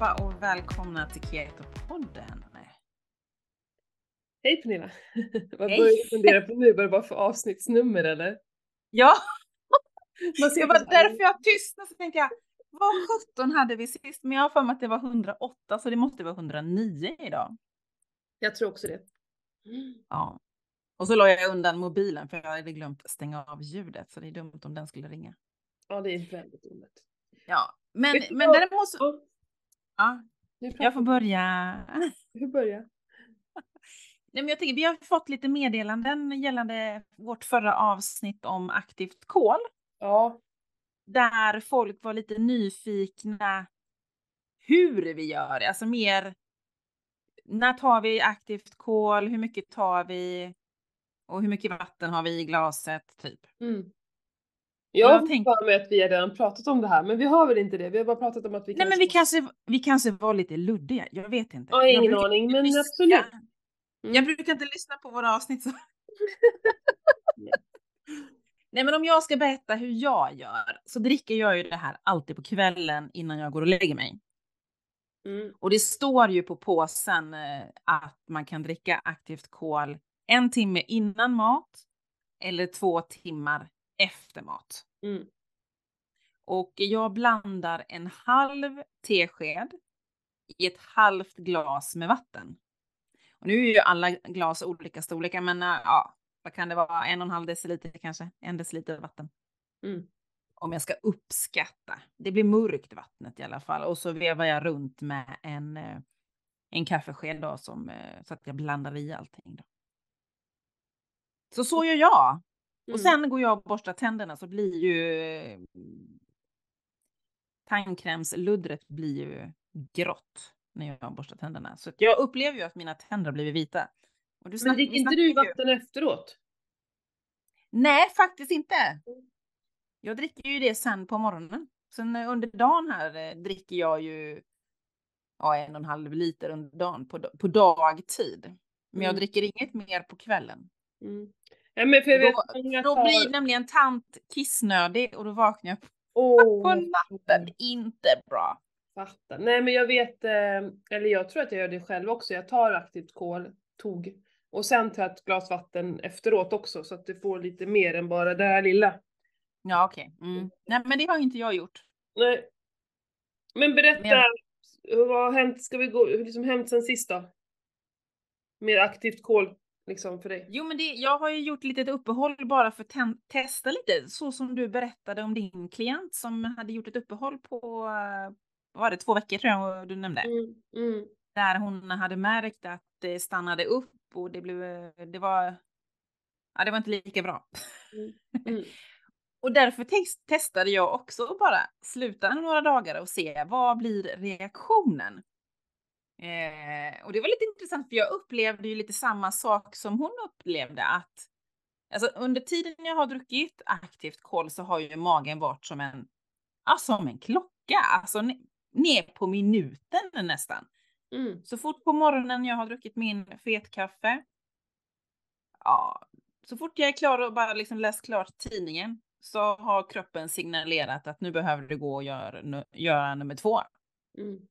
allihopa och välkomna till Keto-podden. Hej Pernilla! Vad börjar du fundera på nu? Vad det var för avsnittsnummer eller? Ja, Man ser det var därför jag tystnade så tänkte jag, vad 17 hade vi sist? Men jag har för mig att det var 108 så det måste vara 109 idag. Jag tror också det. Ja. Och så la jag undan mobilen för jag hade glömt stänga av ljudet så det är dumt om den skulle ringa. Ja, det är väldigt onödigt. Ja, men, men däremot så, Ja, jag får börja. Hur börjar? Nej, men jag tänker, vi har fått lite meddelanden gällande vårt förra avsnitt om aktivt kol. Ja, där folk var lite nyfikna hur vi gör alltså mer när tar vi aktivt kol, hur mycket tar vi och hur mycket vatten har vi i glaset typ. mm. Jag Jag har tänker- för mig att vi har redan pratat om det här, men vi har väl inte det? Vi har bara pratat om att vi Nej men vi kanske, vi kanske var lite luddiga, jag vet inte. Ja, Jag ingen brukar aning, inte men lyssna- absolut. Mm. Jag brukar inte lyssna på våra avsnitt så. Nej. Nej men om jag ska berätta hur jag gör så dricker jag ju det här alltid på kvällen innan jag går och lägger mig. Mm. Och det står ju på påsen eh, att man kan dricka aktivt kol en timme innan mat eller två timmar efter mat. Mm. Och jag blandar en halv tesked i ett halvt glas med vatten. Och nu är ju alla glas olika storlekar, men eh, ja, vad kan det vara? En och en halv deciliter kanske, en deciliter vatten. Mm. Om jag ska uppskatta. Det blir mörkt vattnet i alla fall. Och så vevar jag runt med en, eh, en kaffesked då, som, eh, så att jag blandar i allting. Då. Så så gör jag. Mm. Och sen går jag och borstar tänderna så blir ju eh, tandkrämsluddret blir ju grått när jag borstar tänderna. Så jag upplever ju att mina tänder har blivit vita. Och du Men dricker inte du ju- vatten efteråt? Nej, faktiskt inte. Jag dricker ju det sen på morgonen. Sen under dagen här eh, dricker jag ju ja, en och en halv liter under dagen på, på dagtid. Men jag Mm. dricker inget mer på kvällen. Mm. Ja, men för Då- många Då tar... blir nämligen tant kissnödig och då vaknar jag Åh, på natten. Inte bra. Fattar. Nej men jag vet, eh, eller jag tror att jag gör det själv också. Jag tar aktivt kol, tog, och sen tar jag ett glas vatten efteråt också så att det får lite mer än bara det här lilla. Ja, okej. Mm. Nej, men det har inte jag gjort. Nej. Men berätta, Men vad har hänt, ska vi gå, hur liksom hänt sen sist då? Med aktivt kol, liksom för dig? Jo, men det, jag har ju gjort lite ett uppehåll bara för att testa lite, så som du berättade om din klient som hade gjort ett uppehåll på, var det, två veckor tror jag du nämnde. Mm, mm, Där hon hade märkt att det stannade upp och det blev, det var, ja det var inte lika bra. mm. Och därför tes- testade jag också att bara sluta några dagar och se vad blir reaktionen. Eh, och det var lite intressant för jag upplevde ju lite samma sak som hon upplevde att alltså under tiden jag har druckit aktivt kol så har ju magen varit som en, ja, som en klocka, alltså ne- ner på minuten nästan. Mm. Så fort på morgonen jag har druckit min fetkaffe. Ja, så fort jag är klar och bara liksom läst klart tidningen så har kroppen signalerat att nu behöver du gå och göra, nu- göra nummer två. Mm.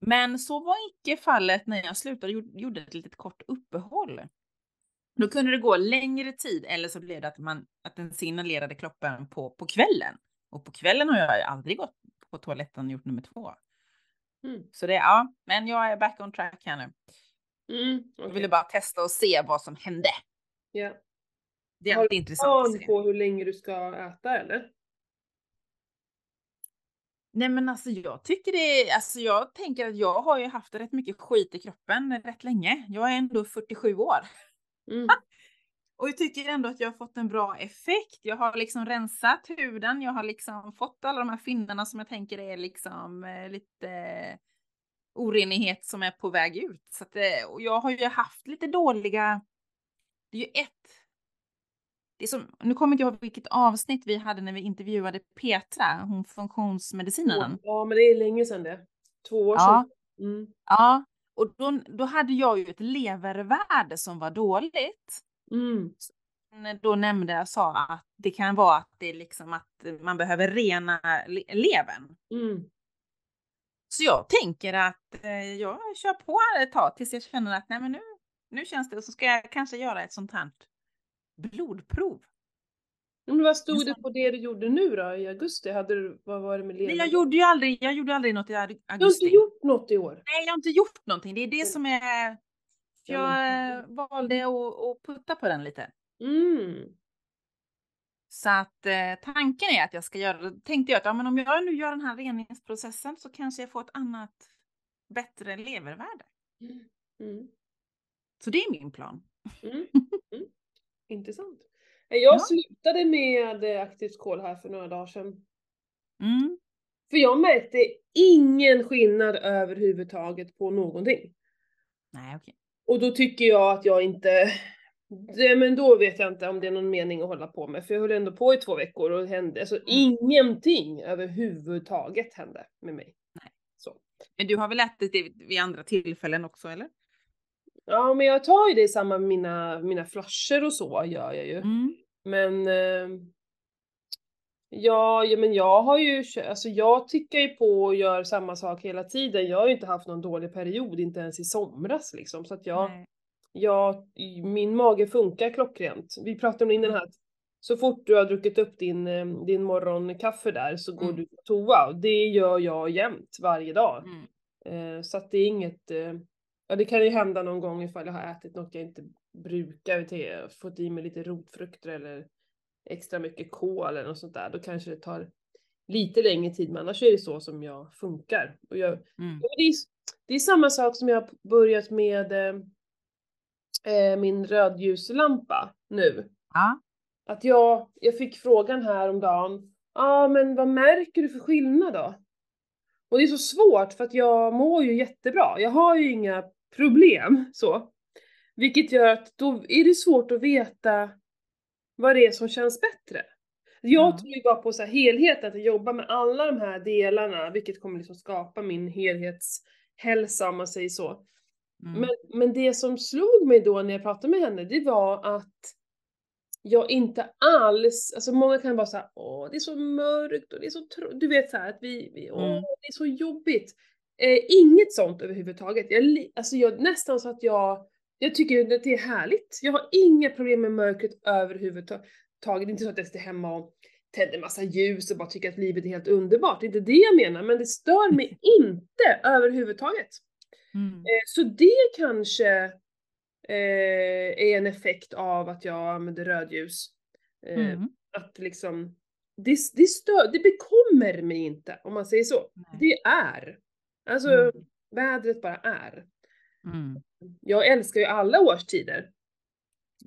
Men så var icke fallet när jag slutade och gjorde- ett litet kort uppehåll. Då kunde det gå längre tid eller så blev det att, man, att den signalerade kroppen på, på kvällen. Och på kvällen har jag aldrig gått på toaletten och gjort nummer två. Mm. Så det, ja, men jag är back on track här nu. Mm. Jag okej. ville bara testa och se vad som hände. Ja. Det är Har alltid intressant att Plan se. på hur länge du ska äta eller? Nej men alltså jag tycker det, alltså jag tänker att jag har ju haft rätt mycket skit i kroppen rätt länge. Jag är ändå 47 år. Mm. Och jag tycker ändå att jag har fått en bra effekt. Jag har liksom rensat huden, jag har liksom fått alla de här finnarna som jag tänker är liksom eh, lite orenighet som är på väg ut. Så att, eh, och jag har ju haft lite dåliga, det är ju ett det är som, nu kommer inte jag ihåg vilket avsnitt vi hade när vi intervjuade Petra, hon funktionsmedicinaren. Ja men det är länge sedan det. Två år Ja. sedan. Mm. Ja, och då, då hade jag ju ett levervärde som var dåligt. Mm. Då nämnde jag sa att det kan vara att det är liksom att man behöver rena le- levern. Mm. Så jag tänker att eh, jag kör på ett tag tills jag känner att nej men nu, nu känns det och så ska jag kanske göra ett sånt här blodprov. Men vad stod det på det du gjorde nu då i augusti? Hade du, vad var det med Nej, Lena? jag gjorde ju aldrig, jag gjorde aldrig något i au- Du har augusti. inte gjort något i år? Nej, jag har inte gjort någonting. Det är det som är... Ja, Jag valde att, att putta på den lite. Mm. Så att eh, tanken är att jag ska göra, tänkte jag att ja, men om jag nu gör den här reningsprocessen så kanske jag får ett annat bättre levervärde. Mm. Så det är min plan. Mm. Mm. Intressant. Eh, Jag Ja. slutade med aktivt kol här för några dagar sedan. Mm. För jag märkte ingen skillnad överhuvudtaget på någonting. Nej, okej. Och då tycker jag att jag inte... Det, men då vet jag inte om det är någon mening att hålla på med. För jag höll ändå på i två veckor och det hände, alltså ingenting överhuvudtaget hände med mig. Nej. Så. Men du har väl ätit det vid andra tillfällen också, eller? Ja, men jag tar ju det i samband med mina, mina flasher och så gör jag ju. Mm. Men eh, ja, ja, men jag har ju, alltså jag tickar ju på och gör samma sak hela tiden. Jag har ju inte haft någon dålig period, inte ens i somras liksom. Så att jag, Nej. jag, min mage funkar klockrent. Vi pratade om det innan här, att så fort du har druckit upp din, eh, din morgonkaffe där så går Mm. du på toa. Det gör jag jämt, varje dag. Mm. Eh, så att det är inget, eh, ja det kan ju hända någon gång ifall jag har ätit något jag inte brukar, till, fått i mig lite rotfrukter eller extra mycket kål eller något sånt där. Då kanske det tar lite längre tid men annars är det så som jag funkar. Och jag, Mm. Det, är, det är samma sak som jag har börjat med eh, eh, min rödljuslampa nu. Ja. Att jag, jag fick frågan här om dagen. Ja ah, men vad märker du för skillnad då? Och det är så svårt för att jag mår ju jättebra. Jag har ju inga problem så. Vilket gör att då är det svårt att veta vad det är som känns bättre. Jag Ja. tror ju bara på så helheten, att jobba med alla de här delarna, vilket kommer liksom skapa min helhetshälsa om man säger så. Mm. Men, men det som slog mig då när jag pratade med henne, det var att jag inte alls, alltså många kan vara såhär, åh det är så mörkt och det är så tro-" du vet såhär att vi, vi åh Mm. det är så jobbigt. Eh, inget sånt överhuvudtaget. Jag, alltså jag, nästan så att jag, jag tycker att det är härligt. Jag har inga problem med mörkret överhuvudtaget. Det är inte så att jag sitter hemma och tänder massa ljus och bara tycker att livet är helt underbart. Det är inte det jag menar, men det stör mig inte överhuvudtaget. Mm. Eh, Så det kanske eh, är en effekt av att jag använder rödljus. Eh, Mm. Att liksom, det, det, stör, det bekommer mig inte om man säger så. Nej. Det är. Alltså, Mm. vädret bara är. Mm. Jag älskar ju alla årstider.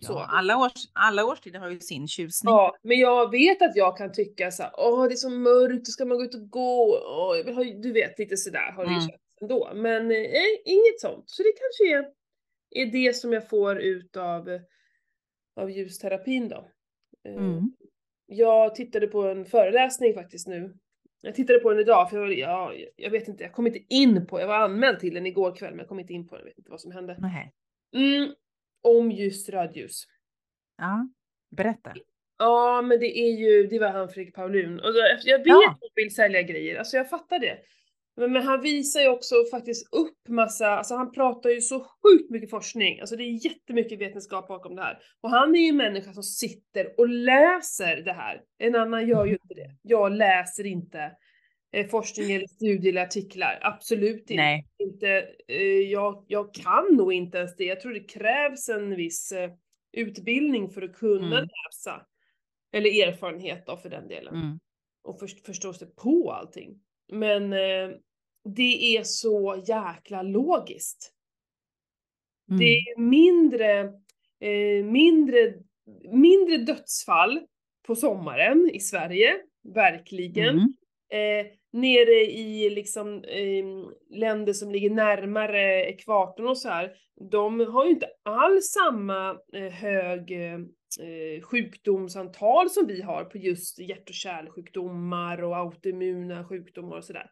Så. Ja, alla, års, alla årstider har ju sin tjusning. Ja, men jag vet att jag kan tycka så åh det är så mörkt, då ska man gå ut och gå, åh, du vet lite sådär har det ju Mm. känts ändå. Men eh, inget sånt. Så det kanske är, är det som jag får ut av, av ljusterapin då. Eh, Mm. Jag tittade på en föreläsning faktiskt nu. Jag tittade på den idag för jag, ja, jag vet inte, jag kom inte in på, jag var anmäld till den igår kväll men jag kom inte in på den, jag vet inte vad som hände. Nej. Mm, om just rödljus. Ja, berätta. Ja, men det är ju, det var han Fredrik Paulun. Och jag vet Ja. att han vill sälja grejer, alltså jag fattar det. Men, men han visar ju också faktiskt upp massa, alltså han pratar ju så sjukt mycket forskning, alltså det är jättemycket vetenskap bakom det här. Och han är ju en människa som sitter och läser det här. En annan gör ju inte det. Jag läser inte eh, forskning eller studier eller artiklar, absolut inte. Nej. inte eh, jag, jag kan nog inte ens det. Jag tror det krävs en viss eh, utbildning för att kunna Mm. läsa. Eller erfarenhet då för den delen. Mm. Och för, förstå sig på allting. Men eh, det är så jäkla logiskt. Mm. Det är mindre, eh, mindre, mindre dödsfall på sommaren i Sverige, verkligen. Mm. Eh, nere i liksom eh, länder som ligger närmare ekvatorn och så här, de har ju inte alls samma eh, hög eh, eh, sjukdomsantal som vi har på just hjärt och kärlsjukdomar och autoimmuna sjukdomar och sådär.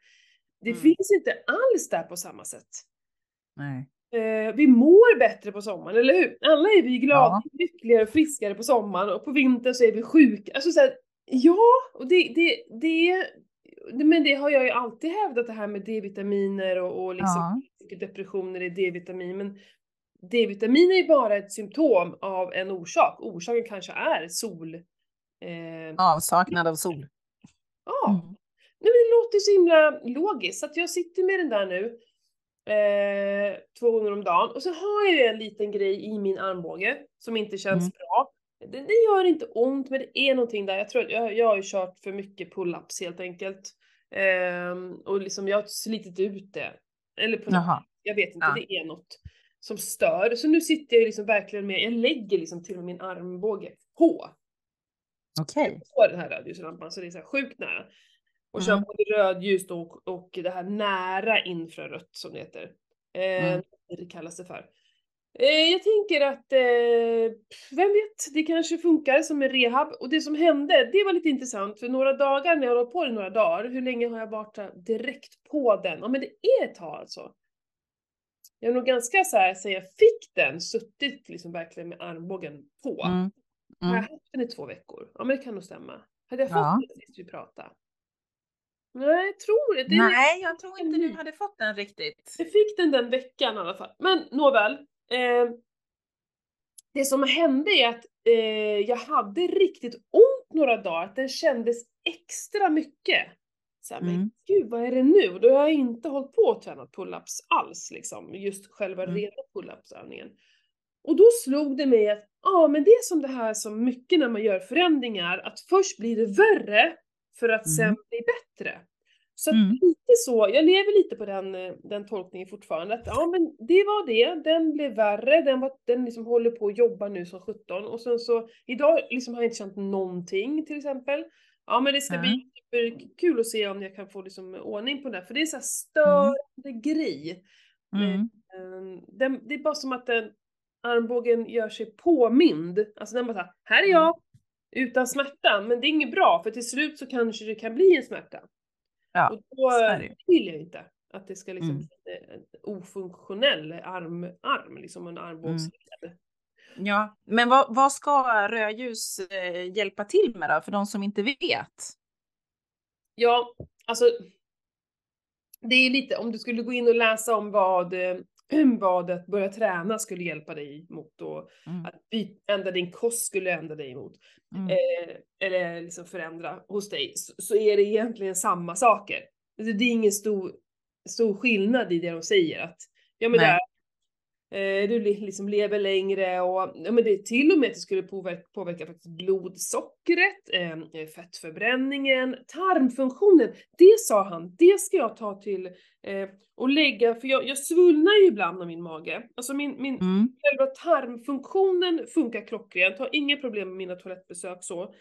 Det Mm. finns inte alls där på samma sätt. Nej. Eh, vi mår bättre på sommaren, eller hur? Alla är vi glada, Ja. lyckligare och friskare på sommaren och på vintern så är vi sjuka. Alltså så här, ja, och det, det, det men det har jag ju alltid hävdat det här med D-vitaminer och, och liksom Ja. depressioner i D-vitamin. Men D-vitamin är ju bara ett symptom av en orsak. Orsaken kanske är sol. Eh, Avsaknad av sol. ja, Mm. Nej, men det låter så himla logiskt. Så att jag sitter med den där nu eh, två gånger om dagen. Och så har jag ju en liten grej i min armbåge som inte känns Mm. bra. Det, det gör inte ont, men det är någonting där. Jag tror att jag, jag har ju kört för mycket pull-ups helt enkelt. Ehm, och liksom jag har slitit ut det. Eller på något, jag vet inte, Ja. det är något som stör. Så nu sitter jag liksom verkligen med, jag lägger liksom till och med min armbåge på Okej. på den här rödljuslampan så det är så här sjukt nära. Och kör Mm. både rödljus och, och det här nära infrarött som det heter. Eh, Mm. Det kallas det för. Eh, jag tänker att, eh, vem vet, det kanske funkar som en rehab. Och det som hände, det var lite intressant för några dagar, när jag har på i några dagar, hur länge har jag varit direkt på den? Ja men det är ett tag alltså. Jag är nog ganska så här, sen jag fick den, suttit liksom verkligen med armbågen på. Mm. Har jag Mm. haft den i två veckor? Ja men det kan nog stämma. Hade jag fått Ja. den sist vi pratade? Nej, jag tror det. det Nej, jag tror inte du hade fått den riktigt. Jag fick den den veckan i alla fall. Men nåväl. Eh, det som hände är att eh, jag hade riktigt ont några dagar, att den kändes extra mycket. Så här, men Mm. gud vad är det nu? Och då har jag inte hållit på och tränat pull-ups alls liksom, just själva Mm. rena pull-ups-övningen. Och då slog det mig att, ja men det är som det här som mycket när man gör förändringar, att först blir det värre för att sen Mm. bli bättre. Så Mm. lite så, jag lever lite på den, eh, den tolkningen fortfarande, att ja men det var det, den blev värre, den, var, den liksom håller på att jobba nu som 17 och sen så, idag liksom har jag inte känt någonting till exempel. Ja men det ska bli kul att se om jag kan få liksom ordning på det, för det är så här störande grej. Mm. Den, det är bara som att den, armbågen gör sig påmind. Alltså den bara såhär, här är jag! Utan smärta, men det är inget bra för till slut så kanske det kan bli en smärta. Ja, och då vill jag inte att det ska liksom Mm. bli en ofunktionell arm, arm liksom en armbågsled. Ja, men vad, vad ska rödljus eh, hjälpa till med då, för de som inte vet? Ja, alltså det är lite, om du skulle gå in och läsa om vad, eh, vad att börja träna skulle hjälpa dig mot och Mm. att ändra din kost skulle ändra dig mot. Mm. eh, eller liksom förändra hos dig, så, så är det egentligen samma saker. Alltså, det är ingen stor, stor skillnad i det de säger att, ja men Nej. där, eh, du li- liksom lever längre och, ja men det är till och med att det skulle påverka, påverka faktiskt blodsockret, eh, fettförbränningen, tarmfunktionen. Det sa han, det ska jag ta till eh, och lägga, för jag, jag svullnar ju ibland av min mage. Alltså min, min, Mm. Själva tarmfunktionen funkar klockrent, har inga problem med mina toalettbesök så.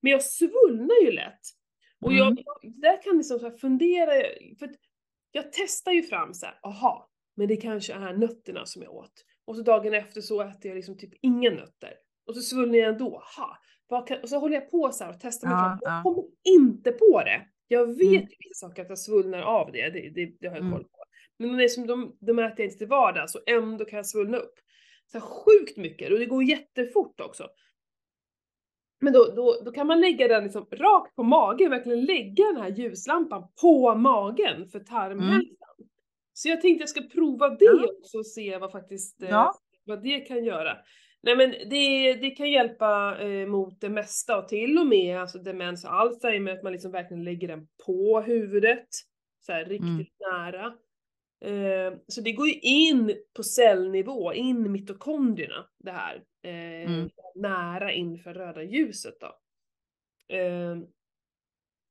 Men jag svullnar ju lätt. Och jag, Mm. jag där kan liksom så fundera, för jag testar ju fram så här, aha, men det kanske är nötterna som jag åt. Och så dagen efter så äter jag liksom typ inga nötter. Och så svullnar jag ändå, kan, och så håller jag på så här och testar mig Ja, fram. Jag ja. kommer inte på det. Jag vet Mm. vissa saker att jag svullnar av det, det, det, det har jag Mm. koll på. Men det är som de, de äter jag inte till vardags och ändå kan jag svullna upp. Så sjukt mycket och det går jättefort också. Men då, då, då kan man lägga den liksom rakt på magen, verkligen lägga den här ljuslampan på magen för tarmhälsan. Så jag tänkte jag ska prova det Ja. också och se vad faktiskt eh, Ja. vad det kan göra. Nej men det, det kan hjälpa eh, mot det mesta och till och med alltså demens och Alzheimer, att man liksom verkligen lägger den på huvudet. Så här riktigt Mm. nära. Eh, så det går ju in på cellnivå, in i mitokondrierna det här. Eh, Mm. Nära inför röda ljuset då. Eh,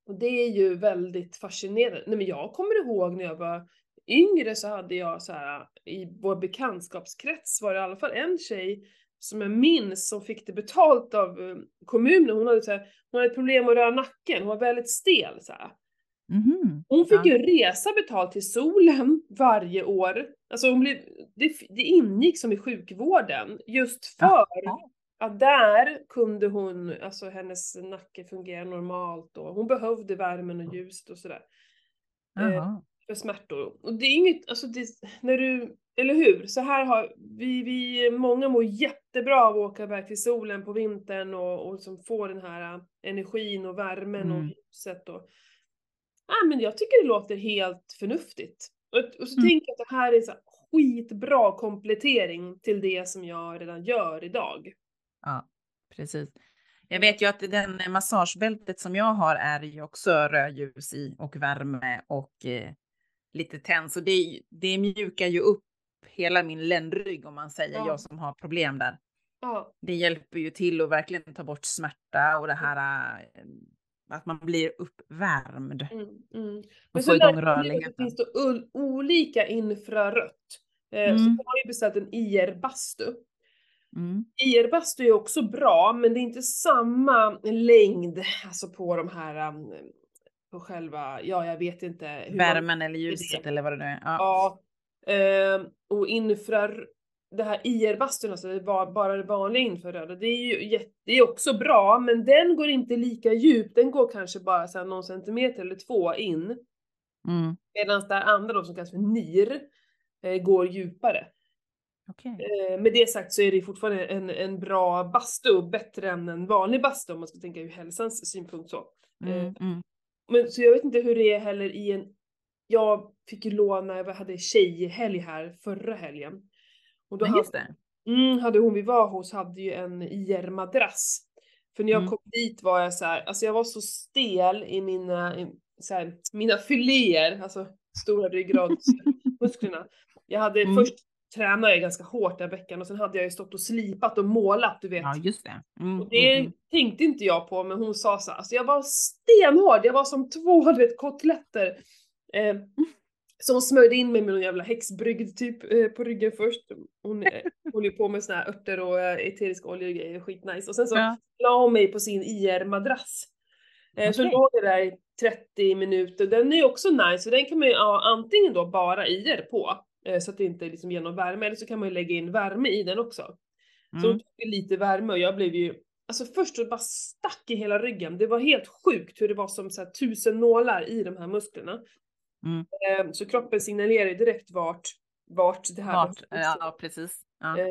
och det är ju väldigt fascinerande. Nej men jag kommer ihåg när jag var yngre så hade jag så här i vår bekantskapskrets var det i alla fall en tjej som jag minns som fick det betalt av eh, kommunen. Hon hade, så här, hon hade problem att röra nacken, hon var väldigt stel så. Mhm. Hon fick Ja. ju resa betalt till solen varje år. Alltså hon blev, det, det ingick som i sjukvården just för Jaha. att där kunde hon, alltså hennes nacke fungera normalt och hon behövde värmen och ljuset och sådär. Eh. För smärtor. Och det är inget, alltså det, när du, eller hur? Så här har vi, vi, många mår jättebra av att åka iväg till solen på vintern och, och liksom få den här energin och värmen och Mm. ljuset och ah, men jag tycker det låter helt förnuftigt. Och, och så Mm. tänker jag att det här är så här skitbra komplettering till det som jag redan gör idag. Ja, precis. Jag vet ju att den massagebältet som jag har är ju också rödljus i och värme och eh, lite tenn. Så det, det mjukar ju upp hela min ländrygg om man säger, Ja. jag som har problem där. Ja, Det hjälper ju till att verkligen ta bort smärta och det här eh, att man blir uppvärmd mm, mm. och så igång att Det rörligheten. finns ul- olika infrarött. Eh, Så Mm. jag har ju beställt en IR-bastu. Mm. IR-bastu är också bra, men det är inte samma längd alltså på de här, um, på själva, ja jag vet inte. man- Värmen eller ljuset eller vad det nu är. Ja. Ja. ehm, och infrar, det här IR-bastun, alltså det var bara det vanliga infraröda, det är ju jätte, det är också bra, men den går inte lika djupt, den går kanske bara så här någon centimeter eller två in. Mm. Medan det andra då som kallas för NIR, eh, går djupare. Okej. Eh, med det sagt så är det fortfarande en, en bra bastu, bättre än en vanlig bastu om man ska tänka ur hälsans synpunkt så. Mm. Mm. Men så jag vet inte hur det är heller i en, jag fick ju låna, jag hade tjejhelg här förra helgen. Och då hade, just det. mm, hade hon vi var hos hade ju en IR-madrass. För när jag Mm. kom dit var jag så här, alltså jag var så stel i mina, i, så här, mina filéer, alltså stora ryggradsmusklerna. Jag hade Mm. först tränade jag ganska hårt den veckan och sen hade jag ju stått och slipat och målat, du vet. Ja, just det. Mm. Och det Mm. tänkte inte jag på, men hon sa så här, alltså jag var stenhård, jag var som två du vet, kotletter. Eh, hon smörjde in mig med någon jävla häxbrygd typ eh, på ryggen först. Hon eh, håller ju på med såna här örter och eh, eteriska oljor och grejer, skitnice. Och sen så Ja. la hon mig på sin IR-madrass. Eh, Så låg jag där i 30 minuter. Den är ju också nice, så den kan man ju ha antingen då bara IR på, så att det inte liksom ger någon värme, eller så kan man ju lägga in värme i den också. Så hon Mm. tog lite värme och jag blev ju, alltså först så bara stack i hela ryggen. Det var helt sjukt hur det var som så här, tusen nålar i de här musklerna. Mm. Eh, Så kroppen signalerar ju direkt vart, vart det här Vart, behövs. ja, precis. Ja. Eh,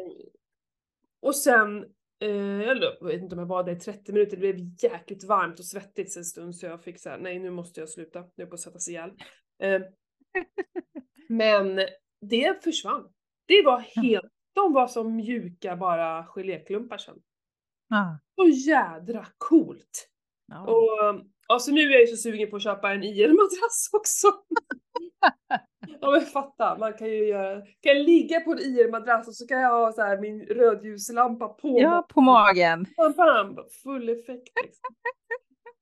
Och sen, eh, jag vet inte om jag var där i 30 minuter, det blev jäkligt varmt och svettigt en stund så jag fick så här, nej nu måste jag sluta, nu är på att sätta sig ihjäl. Eh, Men det försvann. Det var helt, de var som mjuka bara geléklumpar sen. Ja. Så jädra coolt! Ja. Och alltså nu är jag ju så sugen på att köpa en IR-madrass också. ja men fatta, man kan ju göra, kan jag ligga på en IR-madrass och så kan jag ha så här min rödljuslampa på. ja, på magen. Bam, bam, full effekt liksom.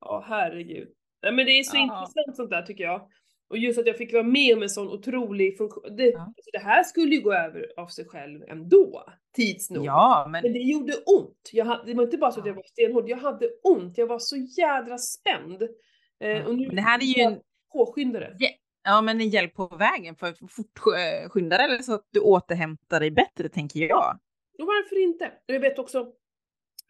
Ja herregud. Nej men det är så Ja. intressant sånt där tycker jag. Och just att jag fick vara med om en sån otrolig funktion. Det, Ja. alltså, det här skulle ju gå över av sig själv ändå, tids nog. Ja, men Men det gjorde ont. Jag hade, det var inte bara så att jag Ja. var stenhård, jag hade ont. Jag var så jädra spänd. Eh, Ja, och nu men det här är ju en- påskynda det. Ja, men en hjälp på vägen för att fortskynda det eller så att du återhämtar dig bättre, tänker jag. Och varför inte? Jag vet också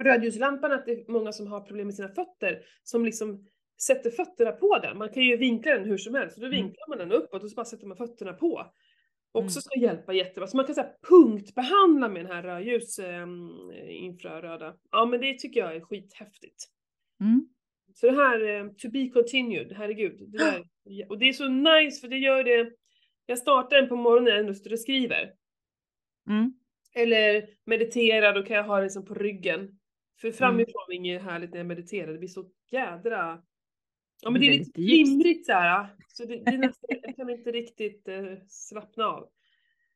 rödljuslampan att det är många som har problem med sina fötter som liksom sätter fötterna på den. Man kan ju vinkla den hur som helst, så då Mm. vinklar man den uppåt och så bara sätter man fötterna på. Också Mm. ska hjälpa jättebra. Så man kan säga punktbehandla med den här rödljus eh, infraröda. Ja men det tycker jag är skithäftigt. Mm. Så det här, eh, to be continued, herregud. Det där, och det är så nice för det gör det, jag startar den på morgonen när jag skriver. Mm. Eller mediterar, då kan jag ha den liksom på ryggen. För Mm. framifrån är inget härligt när jag mediterar, det blir så jädra... Ja men det är lite flimrigt såhär. Så det, det är nästan, jag kan inte riktigt eh, slappna av.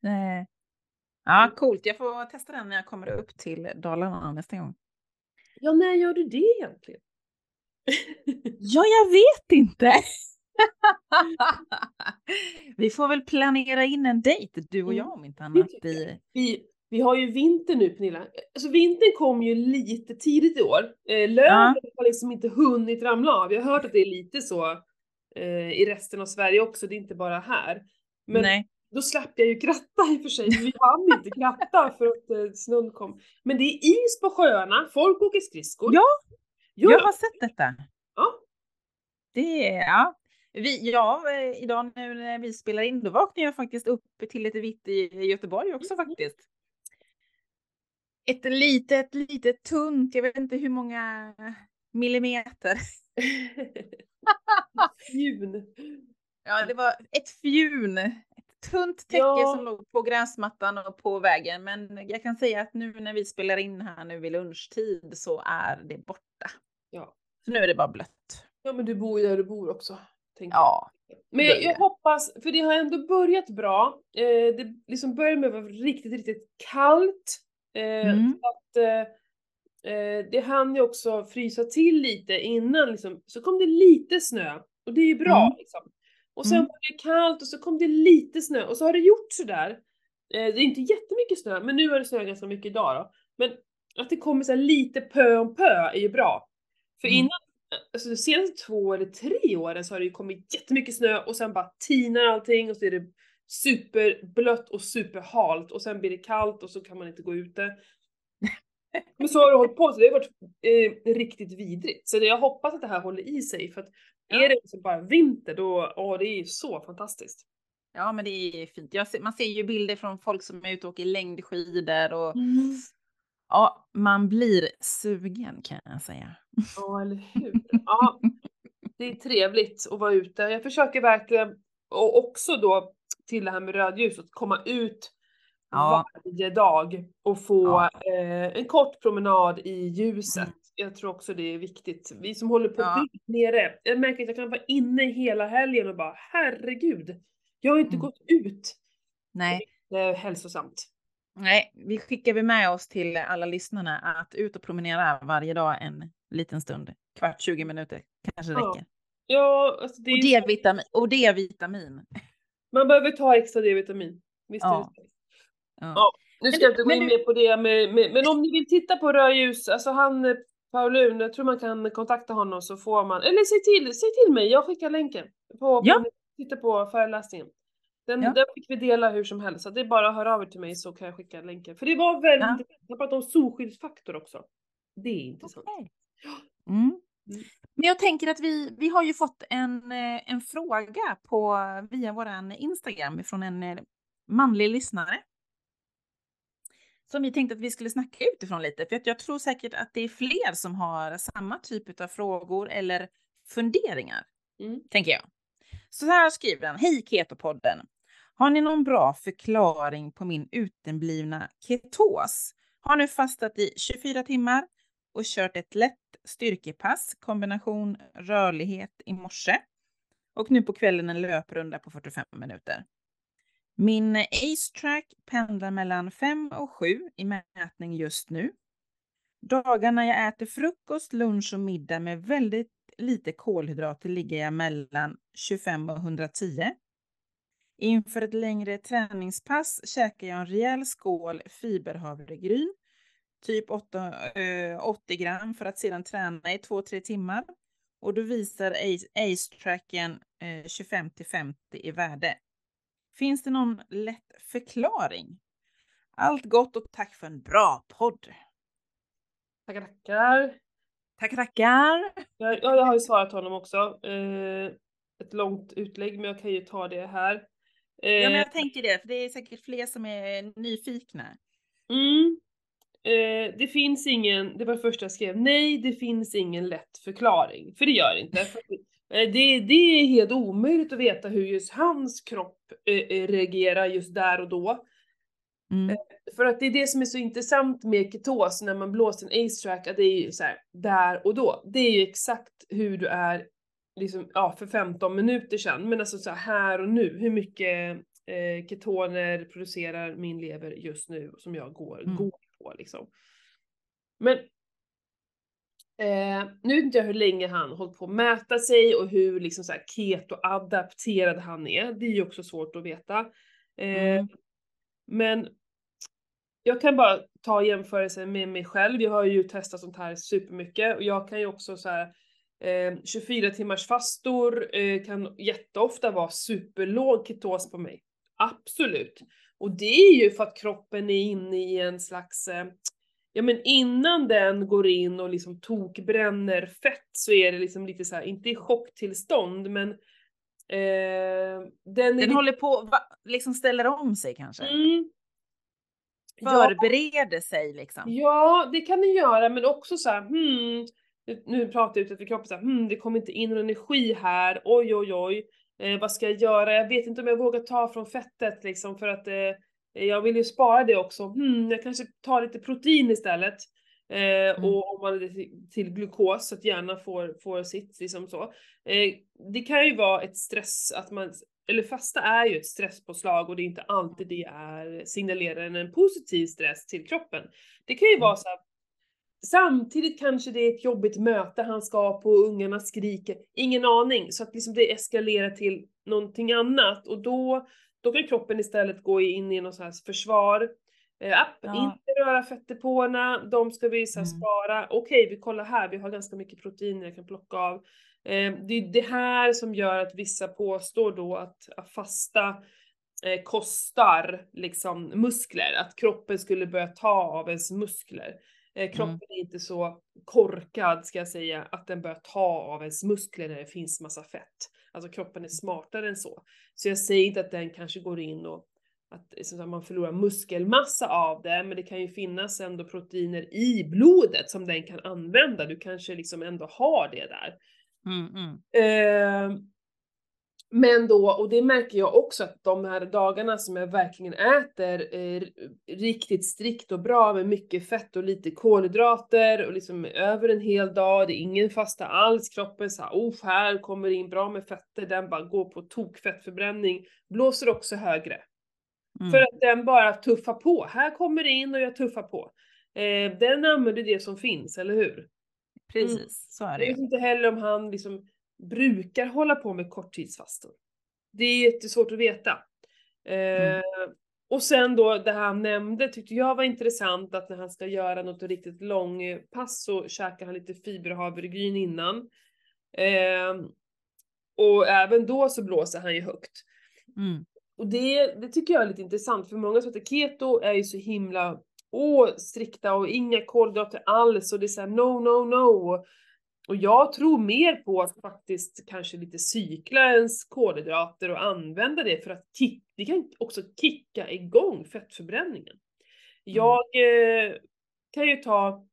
Nej. Ja, coolt. Jag får testa den när jag kommer upp till Dalarna nästa gång. Ja, när gör du det egentligen? Ja, jag vet inte. Vi får väl planera in en dejt, du och Mm, jag om inte annat. I... Vi, vi har ju vinter nu Pernilla. Alltså vintern kom ju lite tidigt i år. Eh, löven Ja. har liksom inte hunnit ramla av. Jag har hört att det är lite så eh, i resten av Sverige också, det är inte bara här. Men Nej. då slapp jag ju kratta i och för sig, vi hann inte kratta för att eh, snön kom. Men det är is på sjöarna, folk åker skridskor. Ja, ja. Jag har sett detta. ja. Det är, ja. Vi, ja, eh, idag nu när vi spelar in, då vaknade jag faktiskt upp till lite vitt i Göteborg också Mm. faktiskt. Ett litet, litet tunt, jag vet inte hur många millimeter. Fjun. Ja, det var ett fjun. Ett tunt täcke Ja. som låg på gräsmattan och på vägen. Men jag kan säga att nu när vi spelar in här nu vid lunchtid så är det borta. Ja. Så nu är det bara blött. Ja men du bor ju där du bor också. jag. Ja, Men jag, jag hoppas, för det har ändå börjat bra. Eh, det liksom började med att vara riktigt, riktigt kallt. Eh, Mm. att, eh, eh, det hann ju också frysa till lite innan liksom. Så kom det lite snö. Och det är ju bra Mm. liksom. Och sen Mm. var det kallt och så kom det lite snö. Och så har det gjort sådär. Eh, det är inte jättemycket snö, men nu har det snöat ganska mycket idag då. Men att det kommer så lite pö om pö är ju bra. För Mm. innan alltså de senaste två eller tre åren så har det ju kommit jättemycket snö och sen bara tinar allting och så är det superblött och superhalt och sen blir det kallt och så kan man inte gå ute. Men så har det hållit på, så det har varit eh, riktigt vidrigt. Så det, jag hoppas att det här håller i sig för att Ja. är det liksom bara vinter då, åh det är ju så fantastiskt. Ja, men det är fint. Ser, man ser ju bilder från folk som är ute och åker längdskidor och ja, man blir sugen kan jag säga. Ja, eller hur? Ja, det är trevligt att vara ute. Jag försöker verkligen, och också då till det här med rödljus, att komma ut Ja. varje dag och få Ja. eh, en kort promenad i ljuset. Mm. Jag tror också det är viktigt. Vi som håller på Ja. nere, jag märker att jag kan vara inne hela helgen och bara herregud, jag har inte Mm. gått ut. Nej, Det är hälsosamt. nej, vi skickar vi med oss till alla lyssnarna att ut och promenera varje dag en liten stund. Kvart, 20 minuter kanske Ja, räcker. Ja, alltså det är Och D-vitamin. Och D-vitamin. Man behöver ta extra D-vitamin. Visst är Ja. det så. Ja. Ja. Nu ska Men jag inte gå in du- mer på det, med, med, men om ni vill titta på rödljus, alltså han, Paulun, jag tror man kan kontakta honom så får man, eller säg till, säg till mig, jag skickar länken. På, Ja. på, tittar på föreläsningen. Den, Ja. den fick vi dela hur som helst, så det är bara att höra av er till mig så kan jag skicka länken. För det var väldigt Ja. intressant, jag pratade om solskyddsfaktor också. Det är intressant. Okej. Mm. Men jag tänker att vi, vi har ju fått en, eh, en fråga på, via våran Instagram från en eh, manlig lyssnare. Som vi tänkte att vi skulle snacka utifrån lite, för jag tror säkert att det är fler som har samma typ av frågor eller funderingar, Mm. tänker jag. Så här skriver han, hej Ketopodden! Har ni någon bra förklaring på min uteblivna ketos? Har nu fastat i 24 timmar och kört ett lätt styrkepass, kombination rörlighet i morse och nu på kvällen en löprunda på 45 minuter. Min Ace-track pendlar mellan 5 och 7 i mätning just nu. Dagarna jag äter frukost, lunch och middag med väldigt lite kolhydrater ligger jag mellan 25 och 110. Inför ett längre träningspass käkar jag en rejäl skål fiberhavregryn, typ 8, eh, 80 gram för att sedan träna i 2-3 timmar. Och då visar Ace- Ace-tracken eh, 25 till 50 i värde. Finns det någon lätt förklaring? Allt gott och tack för en bra podd. Tackar, tackar. Tackar, tackar. Jag, ja, jag har ju svarat honom också. Eh, ett långt utlägg, men jag kan ju ta det här. Eh, Ja, men jag tänker det, för det är säkert fler som är nyfikna. Mm. Eh, det finns ingen, det var det första jag skrev, nej det finns ingen lätt förklaring. För det gör det inte. Eh, det, det är helt omöjligt att veta hur just hans kropp eh, eh, reagerar just där och då. Mm. För att det är det som är så intressant med ketos när man blåser en ace track, att det är ju så här, där och då. Det är ju exakt hur du är liksom, ja, för 15 minuter sedan, men alltså så här, här och nu, hur mycket eh, ketoner producerar min lever just nu som jag går, Mm. går på liksom. Men eh, nu vet inte jag hur länge han hållit på att mäta sig och hur liksom så här keto-adapterad han är. Det är ju också svårt att veta. Eh, Mm. men jag kan bara ta jämförelsen med mig själv. Jag har ju testat sånt här supermycket och jag kan ju också så här eh, 24 timmars fastor eh, kan jätteofta vara superlåg ketos på mig. Absolut. Och det är ju för att kroppen är inne i en slags eh, Ja men innan den går in och liksom tokbränner fett så är det liksom lite så här, inte i chocktillstånd men eh, den Den håller på, va, liksom ställer om sig kanske. mm, ja, Förbereder sig liksom. Ja, det kan den göra, men också så här, hmm, nu, nu pratar jag utanför kroppen såhär, hmm, det kommer inte in någon energi här, oj oj oj. Eh, vad ska jag göra? Jag vet inte om jag vågar ta från fettet liksom för att eh, jag vill ju spara det också. Hmm, jag kanske tar lite protein istället. Eh, Mm. Och om man till, till glukos så att hjärnan får, får sitt liksom så. Eh, det kan ju vara ett stress att man, eller fasta är ju ett stresspåslag och det är inte alltid det är signalerar en positiv stress till kroppen. Det kan ju vara Mm. så här, Samtidigt kanske det är ett jobbigt möte han ska på och ungarna skriker. Ingen aning. Så att liksom det eskalerar till någonting annat och då, då kan kroppen istället gå in i något så här försvar. Eh, app, Ja. inte röra fettdepåerna, de ska vi så här Mm. spara. Okej, vi kollar här, vi har ganska mycket proteiner jag kan plocka av. Eh, det är det här som gör att vissa påstår då att, att fasta eh, kostar liksom muskler, att kroppen skulle börja ta av ens muskler. Eh, kroppen är inte så korkad ska jag säga, att den börjar ta av ens muskler när det finns massa fett. Alltså kroppen är smartare än så. Så jag säger inte att den kanske går in och att, liksom, att man förlorar muskelmassa av det, men det kan ju finnas ändå proteiner i blodet som den kan använda. Du kanske liksom ändå har det där. Mm, mm. Eh, men då, och det märker jag också att de här dagarna som jag verkligen äter eh, riktigt strikt och bra med mycket fett och lite kolhydrater och liksom över en hel dag, det är ingen fasta alls, kroppen så här, oh, här kommer det in bra med fetter, den bara går på tokfettförbränning, blåser också högre. Mm. För att den bara tuffar på, här kommer det in och jag tuffar på. Eh, den använder det som finns, eller hur? Precis, så är Jag det vet ju. inte heller om han liksom brukar hålla på med korttidsfastor. Det är jättesvårt att veta. Eh, Mm. Och sen då det han nämnde tyckte jag var intressant att när han ska göra något riktigt långpass så käkar han lite fiberhavregryn innan. Eh, och även då så blåser han ju högt. Mm. Och det, det tycker jag är lite intressant för många som heter keto är ju så himla åh, strikta och inga kolhydrater alls och det är såhär no, no, no. Och jag tror mer på att faktiskt kanske lite cykla ens kolhydrater och använda det för att kick, det kan också kicka igång fettförbränningen. Jag eh, kan ju ta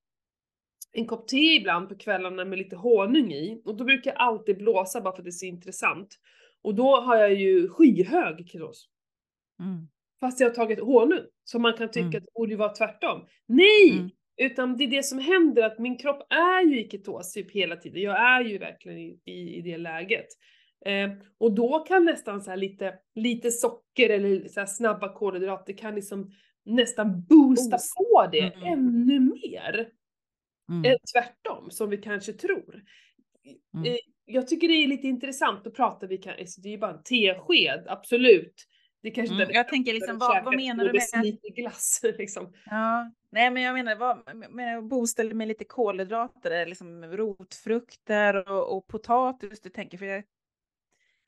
en kopp te ibland på kvällarna med lite honung i och då brukar jag alltid blåsa bara för att det är så intressant. Och då har jag ju skyhög ketos. Mm. Fast jag har tagit honung. Så man kan tycka Mm. att det borde vara tvärtom. Nej! Mm. Utan det är det som händer att min kropp är ju i ketos typ hela tiden. Jag är ju verkligen i, i, i det läget. Eh, och då kan nästan så lite, lite socker eller så snabba kolhydrater kan liksom nästan boosta Boost. på det Mm. ännu mer. Mm. Än tvärtom, som vi kanske tror. Mm. Eh, Jag tycker det är lite intressant, då pratar vi, kan- alltså det är ju bara en tesked, absolut. Det kanske Mm. inte Jag tänker liksom, vad, vad menar du med att lite glass liksom. Ja, nej men jag menar, vad med boosta med lite kolhydrater, liksom rotfrukter och, och potatis du tänker, för jag,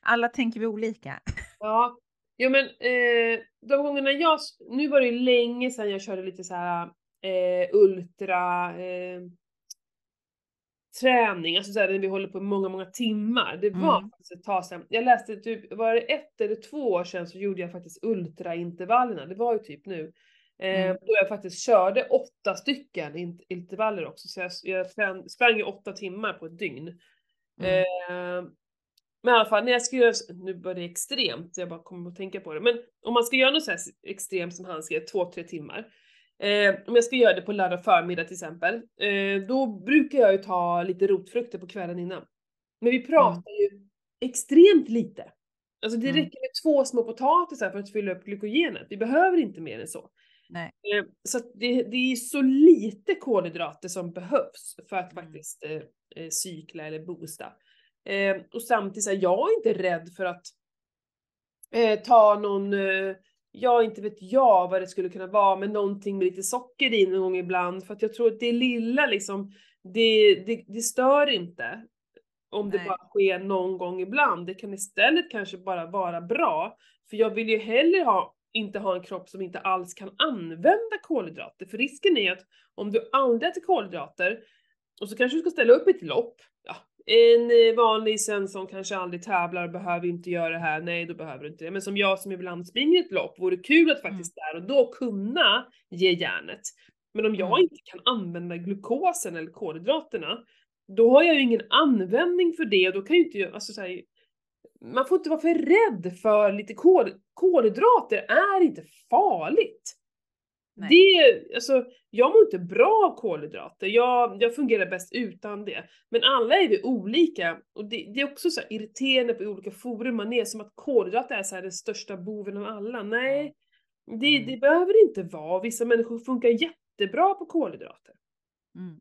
alla tänker vi olika. Ja. Jo men eh, de gångerna jag, nu var det ju länge sedan jag körde lite så här eh, ultra eh, träning, alltså så här, när vi håller på många, många timmar. Det var Mm. faktiskt ett tag sedan. Jag läste typ, var det ett eller två år sedan så gjorde jag faktiskt ultraintervallerna, det var ju typ nu. Eh, Mm. Då jag faktiskt körde åtta stycken int- intervaller också, så jag, jag sprang, ju åtta timmar på ett dygn. Mm. Eh, men i alla fall, när jag ska göra, nu börjar det extremt, jag bara kommer att tänka på det, men om man ska göra något så här extremt som han skrev, två, tre timmar. Eh, om jag ska göra det på lördag förmiddag till exempel, eh, då brukar jag ju ta lite rotfrukter på kvällen innan. Men vi pratar ju extremt lite. Alltså det Mm. räcker med två små potatisar för att fylla upp glykogenet. Vi behöver inte mer än så. Nej. Eh, Så det, det är så lite kolhydrater som behövs för att Mm. faktiskt eh, eh, cykla eller boosta. Eh, och samtidigt så här, jag är inte rädd för att eh, ta någon, eh, ja inte vet jag vad det skulle kunna vara, men någonting med lite socker i någon gång ibland. För att jag tror att det lilla liksom, det, det, det stör inte. Om det Nej. bara sker någon gång ibland. Det kan istället kanske bara vara bra. För jag vill ju hellre ha, inte ha en kropp som inte alls kan använda kolhydrater. För risken är att om du aldrig äter kolhydrater och så kanske du ska ställa upp ett lopp. Ja, en eh, vanlig sen som kanske aldrig tävlar behöver inte göra det här. Nej, då behöver du inte det. Men som jag som ibland springer ett lopp, vore kul att faktiskt där och då kunna ge järnet. Men om jag Mm. inte kan använda glukosen eller kolhydraterna, då har jag ju ingen användning för det och då kan ju inte jag, alltså så här, man får inte vara för rädd för lite kol, kolhydrater är inte farligt. Nej. Det, alltså, jag mår inte bra av kolhydrater, jag, jag fungerar bäst utan det. Men alla är vi olika och det, det är också så irriterande på olika forum man är, som att kolhydrater är så den största boven av alla. Nej, det, Mm. det behöver inte vara. Vissa människor funkar jättebra på kolhydrater. Mm.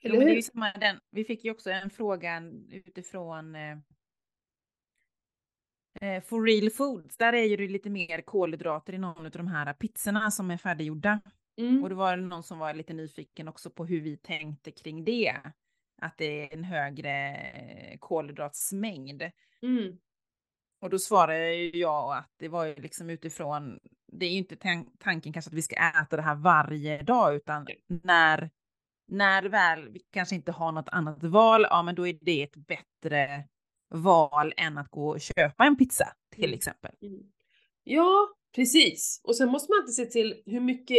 Jo, men det är samma, den, vi fick ju också en fråga utifrån eh, For Real Foods. Där är ju det lite mer kolhydrater i någon av de här pizzorna som är färdiggjorda. Mm. Och det var någon som var lite nyfiken också på hur vi tänkte kring det. Att det är en högre eh, kolhydratsmängd. Mm. Och då svarade jag att det var ju liksom utifrån, det är ju inte tan- tanken kanske att vi ska äta det här varje dag, utan när, när väl vi kanske inte har något annat val, ja men då är det ett bättre val än att gå och köpa en pizza till Mm. exempel. Mm. Ja, precis. Och sen måste man alltid se till hur mycket,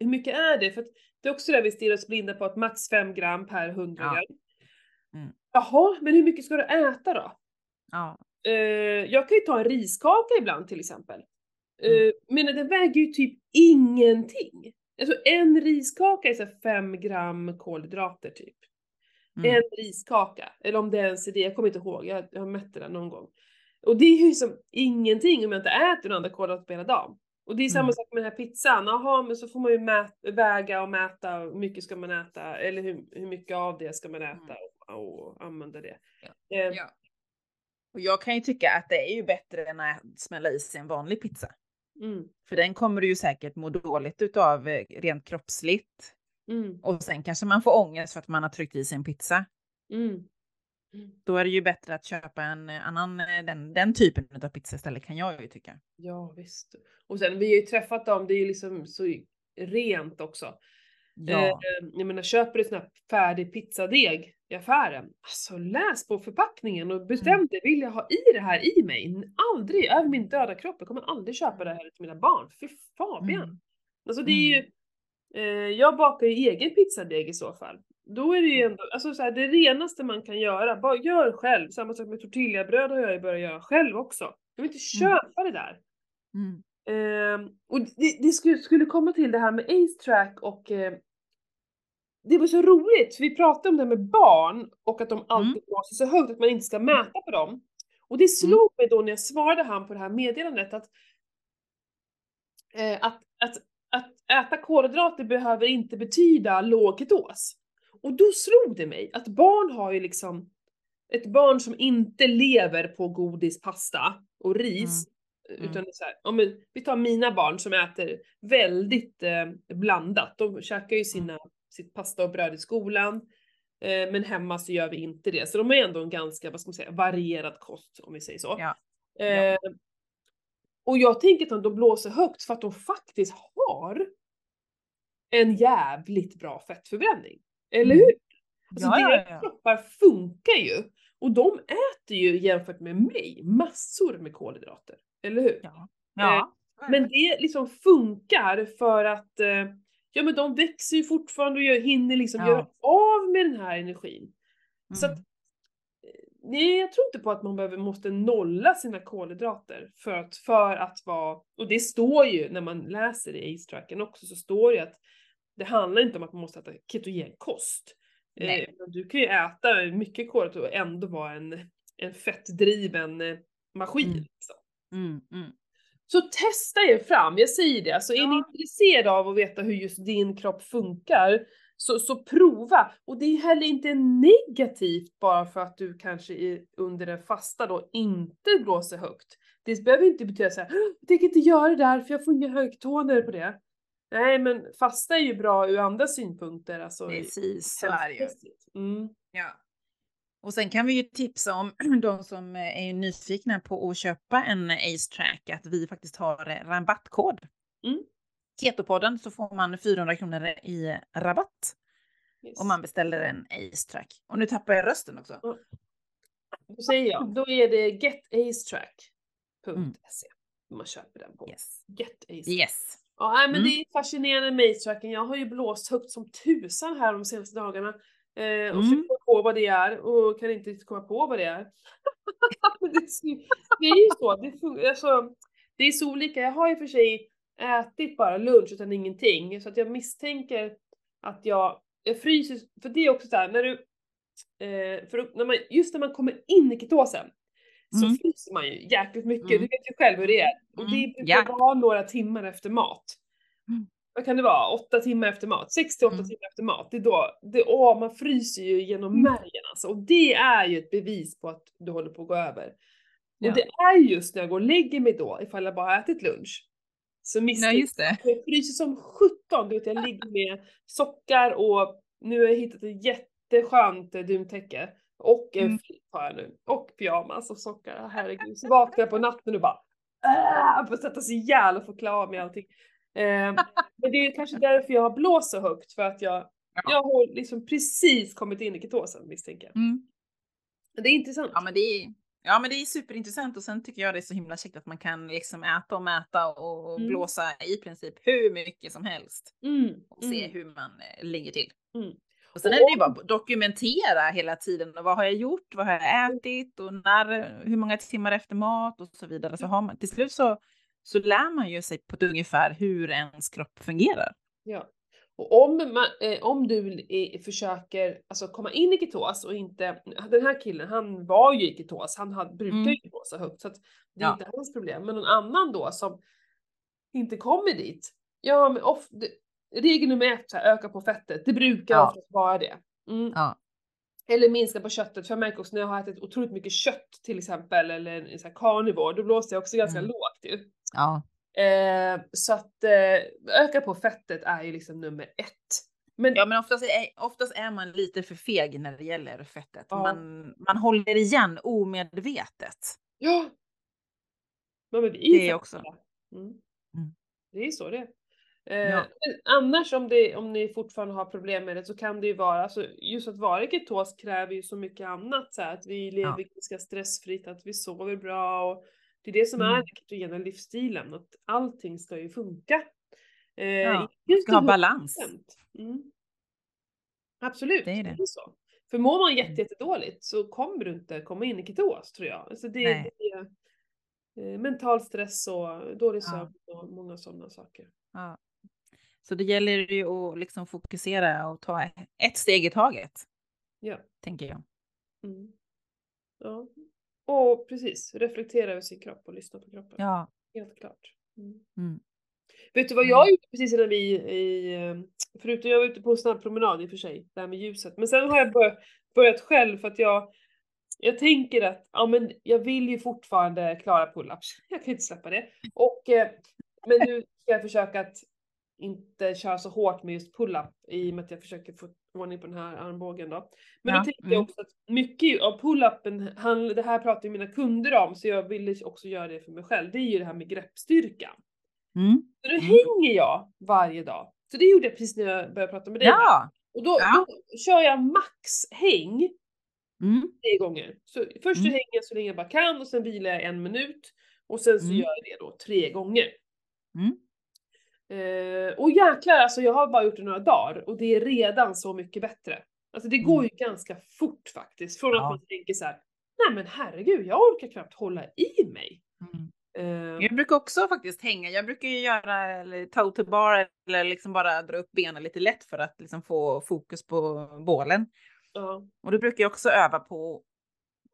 hur mycket är det? För att det är också där vi stirrar oss blinda på att max 5 gram per 100 Ja. gram. Mm. Jaha, men hur mycket ska du äta då? Ja, Eh, jag kan ju ta en riskaka ibland till exempel. Eh, Mm. Men den väger ju typ ingenting. Alltså en riskaka är så här 5 gram kolhydrater typ. Mm. En riskaka, eller om det ens är det, jag kommer inte ihåg, jag, jag har mätt det där någon gång. Och det är ju som ingenting om jag inte äter några andra kolhydrater på hela dagen. Och det är samma Mm. sak med den här pizzan, jaha men så får man ju mät, väga och mäta hur mycket ska man äta, eller hur, hur mycket av det ska man äta och, och använda det. Ja. Eh, ja. Och jag kan ju tycka att det är ju bättre än att smälla i sig en vanlig pizza. mm, För den kommer du ju säkert må dåligt utav eh, rent kroppsligt. Mm, Och sen kanske man får ångest för att man har tryckt i sig en pizza. mm. Mm. Då är det ju bättre att köpa en annan, eh, den, den typen av pizza istället kan jag ju tycka. Ja visst. Och sen vi har ju träffat dem, det är ju liksom så rent också. Ja, Eh, jag menar köper du sån här färdig pizzadeg i affären, alltså läs på förpackningen och bestäm Mm. dig, vill jag ha i det här i mig? Aldrig, över min döda kropp, jag kommer aldrig köpa det här till mina barn. Fy Fabian! Mm. Alltså det är ju, eh, jag bakar ju egen pizzadeg i så fall. Då är det ju Mm. ändå, alltså så här, det renaste man kan göra, bara gör själv. Samma sak med tortillabröd har jag ju börjat göra själv också. Jag vill inte köpa det där. Mm. Ehm, och det, det skulle, skulle komma till det här med Ace Track och eh, det var så roligt, för vi pratade om det här med barn och att de alltid blåser så högt att man inte ska mäta på dem. Och det slog mig då när jag svarade han på det här meddelandet att, eh, att, att äta kolhydrater behöver inte betyda låg ketos. Och då slog det mig att barn har ju liksom, ett barn som inte lever på godis, pasta och ris, Mm. utan det är så här, ja, men vi tar mina barn som äter väldigt eh, blandat. De käkar ju sina, sitt pasta och bröd i skolan. Eh, men hemma så gör vi inte det. Så de har ju ändå en ganska, vad ska man säga, varierad kost om vi säger så. Ja. Eh, och jag tänker att de blåser högt för att de faktiskt har en jävligt bra fettförbränning. Eller Mm. hur? Alltså Ja, ja, deras ja. kroppar funkar ju. Och de äter ju jämfört med mig massor med kolhydrater. Eller hur? Ja. ja. Men det liksom funkar för att eh, ja men de växer ju fortfarande och gör, hinner liksom Ja. göra av med den här energin. Så att, Mm. eh, nej jag tror inte på att man behöver, måste nolla sina kolhydrater för att, för att vara, och det står ju när man läser i ACE-tracken också så står det att det handlar inte om att man måste äta ketogen kost. Eh, du kan ju äta mycket kolhydrater och ändå vara en, en fettdriven eh, maskin. Mm. Liksom. Mm. Mm. Så testa er fram, jag säger det. Alltså är ni Ja. intresserade av att veta hur just din kropp funkar, så, så prova. Och det är heller inte negativt bara för att du kanske i, under en fasta då inte blåser högt. Det behöver inte betyda såhär, jag tänker inte göra det där för jag får inga högtoner på det. Nej men fasta är ju bra ur andra synpunkter. Alltså, Precis, så är det ju. Mm. Ja. Och sen kan vi ju tipsa om de som eh, är nyfikna på att köpa en Ace Track att vi faktiskt har eh, rabattkod. Mm. Ketopodden så får man 400 kronor i rabatt Yes. om man beställer en Ace Track. Och nu tappar jag rösten också. Då säger jag, då är det getacetrack.se Mm. man köper den på. Yes. Get Ace. Yes. Ja, men Mm. det är fascinerande med ace-tracken. Jag har ju blåst högt som tusan här de senaste dagarna. Eh, och Mm. försöker komma på vad det är och kan inte komma på vad det är. Det, är ju så, det, alltså, det är så olika. Jag har i och för sig ätit bara lunch utan ingenting så att jag misstänker att jag, jag fryser, för det är också så här, när du, eh, för när man, just när man kommer in i ketosen så Mm. fryser man ju jäkligt mycket, Mm. du vet ju själv hur det är. Och det Mm, brukar ja. vara några timmar efter mat. Mm. Vad kan det vara? Åtta timmar efter mat? Sex till åtta Mm. timmar efter mat. Det är då, det, åh, man fryser ju genom Mm. märgen alltså. Och det är ju ett bevis på att du håller på att gå över. Ja. Och det är just när jag går och lägger mig då, ifall jag bara ätit lunch. Så Nej, misstänker just det. jag fryser som sjutton. Du vet, jag ligger med sockar och nu har jag hittat ett jätteskönt eh, duntäcke. Och en Mm. filt har jag nu. Och pyjamas och sockar. Herregud. Så vaknar jag på natten och bara äh, får sätta sig ihjäl och få klä av mig allting. Eh, men det är kanske därför jag har blåst så högt för att jag, Ja. jag har liksom precis kommit in i ketosen misstänker jag. Mm. Det är intressant. Ja, men det är, ja, men det är superintressant och sen tycker jag det är så himla käckt att man kan liksom äta och mäta och Mm. blåsa i princip hur mycket som helst Mm, och se mm, hur man eh, ligger till. mm. Och sen Och är det ju bara att dokumentera hela tiden. Och vad har jag gjort? Vad har jag ätit? Och när, hur många timmar efter mat och så vidare. Så har man, till slut så, så lär man ju sig på ett ungefär hur ens kropp fungerar. Ja. Och om, man, eh, om du eh, försöker alltså, komma in i ketos och inte, den här killen han var ju i ketos, han hade, brukar Mm. ju så högt så att det är Ja. inte hans problem. Men någon annan då som inte kommer dit, ja men of, regel nummer ett, så här, öka på fettet, det brukar Ja. oftast vara det. Mm. Ja. Eller minska på köttet, för jag märker också när jag har ätit otroligt mycket kött till exempel, eller en så här carnivore, då blåser jag också ganska Mm. lågt ju. Ja. Eh, så att eh, öka på fettet är ju liksom nummer ett. Men Ja, men oftast är, oftast är man lite för feg när det gäller fettet. Ja. Man, man håller igen omedvetet. ja! Men, men vi är Det är också. Mm. Mm. Det är så det är. Eh, Ja. annars om, det, om ni fortfarande har problem med det så kan det ju vara, alltså just att vara i ketos kräver ju så mycket annat så här, att vi lever Ja. ganska stressfritt, att vi sover bra och det är det som är Mm. den ketogena livsstilen, att allting ska ju funka. Eh, Ja, Ska ha balans. 100%. Mm. Absolut, Det är det. så. För mår man Mm. jätte, jättedåligt så kommer du inte komma in i ketos tror jag. Alltså det, Nej. det är eh, mental stress och dålig Ja. sömn och många sådana saker. Ja. Så det gäller ju att liksom fokusera och ta ett steg i taget, Ja. tänker jag. Mm. ja. Och precis, reflektera över sin kropp och lyssna på kroppen. Ja. Helt klart. Mm. Mm. Vet du vad Mm. jag gjorde precis innan vi, i, eh, förutom jag var ute på en snabb promenad i och för sig, där med ljuset. Men sen har jag börjat, börjat själv för att jag, jag tänker att, ja men jag vill ju fortfarande klara pull-ups. Jag kan inte släppa det. Och, eh, men nu ska jag försöka att inte köra så hårt med just pull-up i och med att jag försöker få ordning på den här armbågen då. Men Ja, då tänkte mm. jag också att mycket av pull-upen, det här pratar ju mina kunder om så jag ville också göra det för mig själv. Det är ju det här med greppstyrka. Mm. Så nu Mm. hänger jag varje dag. Så det gjorde jag precis när jag började prata med dig. Ja. Och då, Ja. då kör jag maxhäng Mm. tre gånger. Så först så Mm. hänger jag så länge jag bara kan och sen vilar jag en minut. Och sen så Mm. gör jag det då tre gånger. Mm. Eh, och jäklar alltså jag har bara gjort det några dagar och det är redan så mycket bättre. Alltså det går ju ganska fort faktiskt. Från Mm. Ja. att man tänker så här, nej men herregud jag orkar knappt hålla i mig. Mm. Eh, Jag brukar också faktiskt hänga. Jag brukar ju göra eller toe to bar eller liksom bara dra upp benen lite lätt för att liksom få fokus på bålen. ja. Och då brukar jag också öva på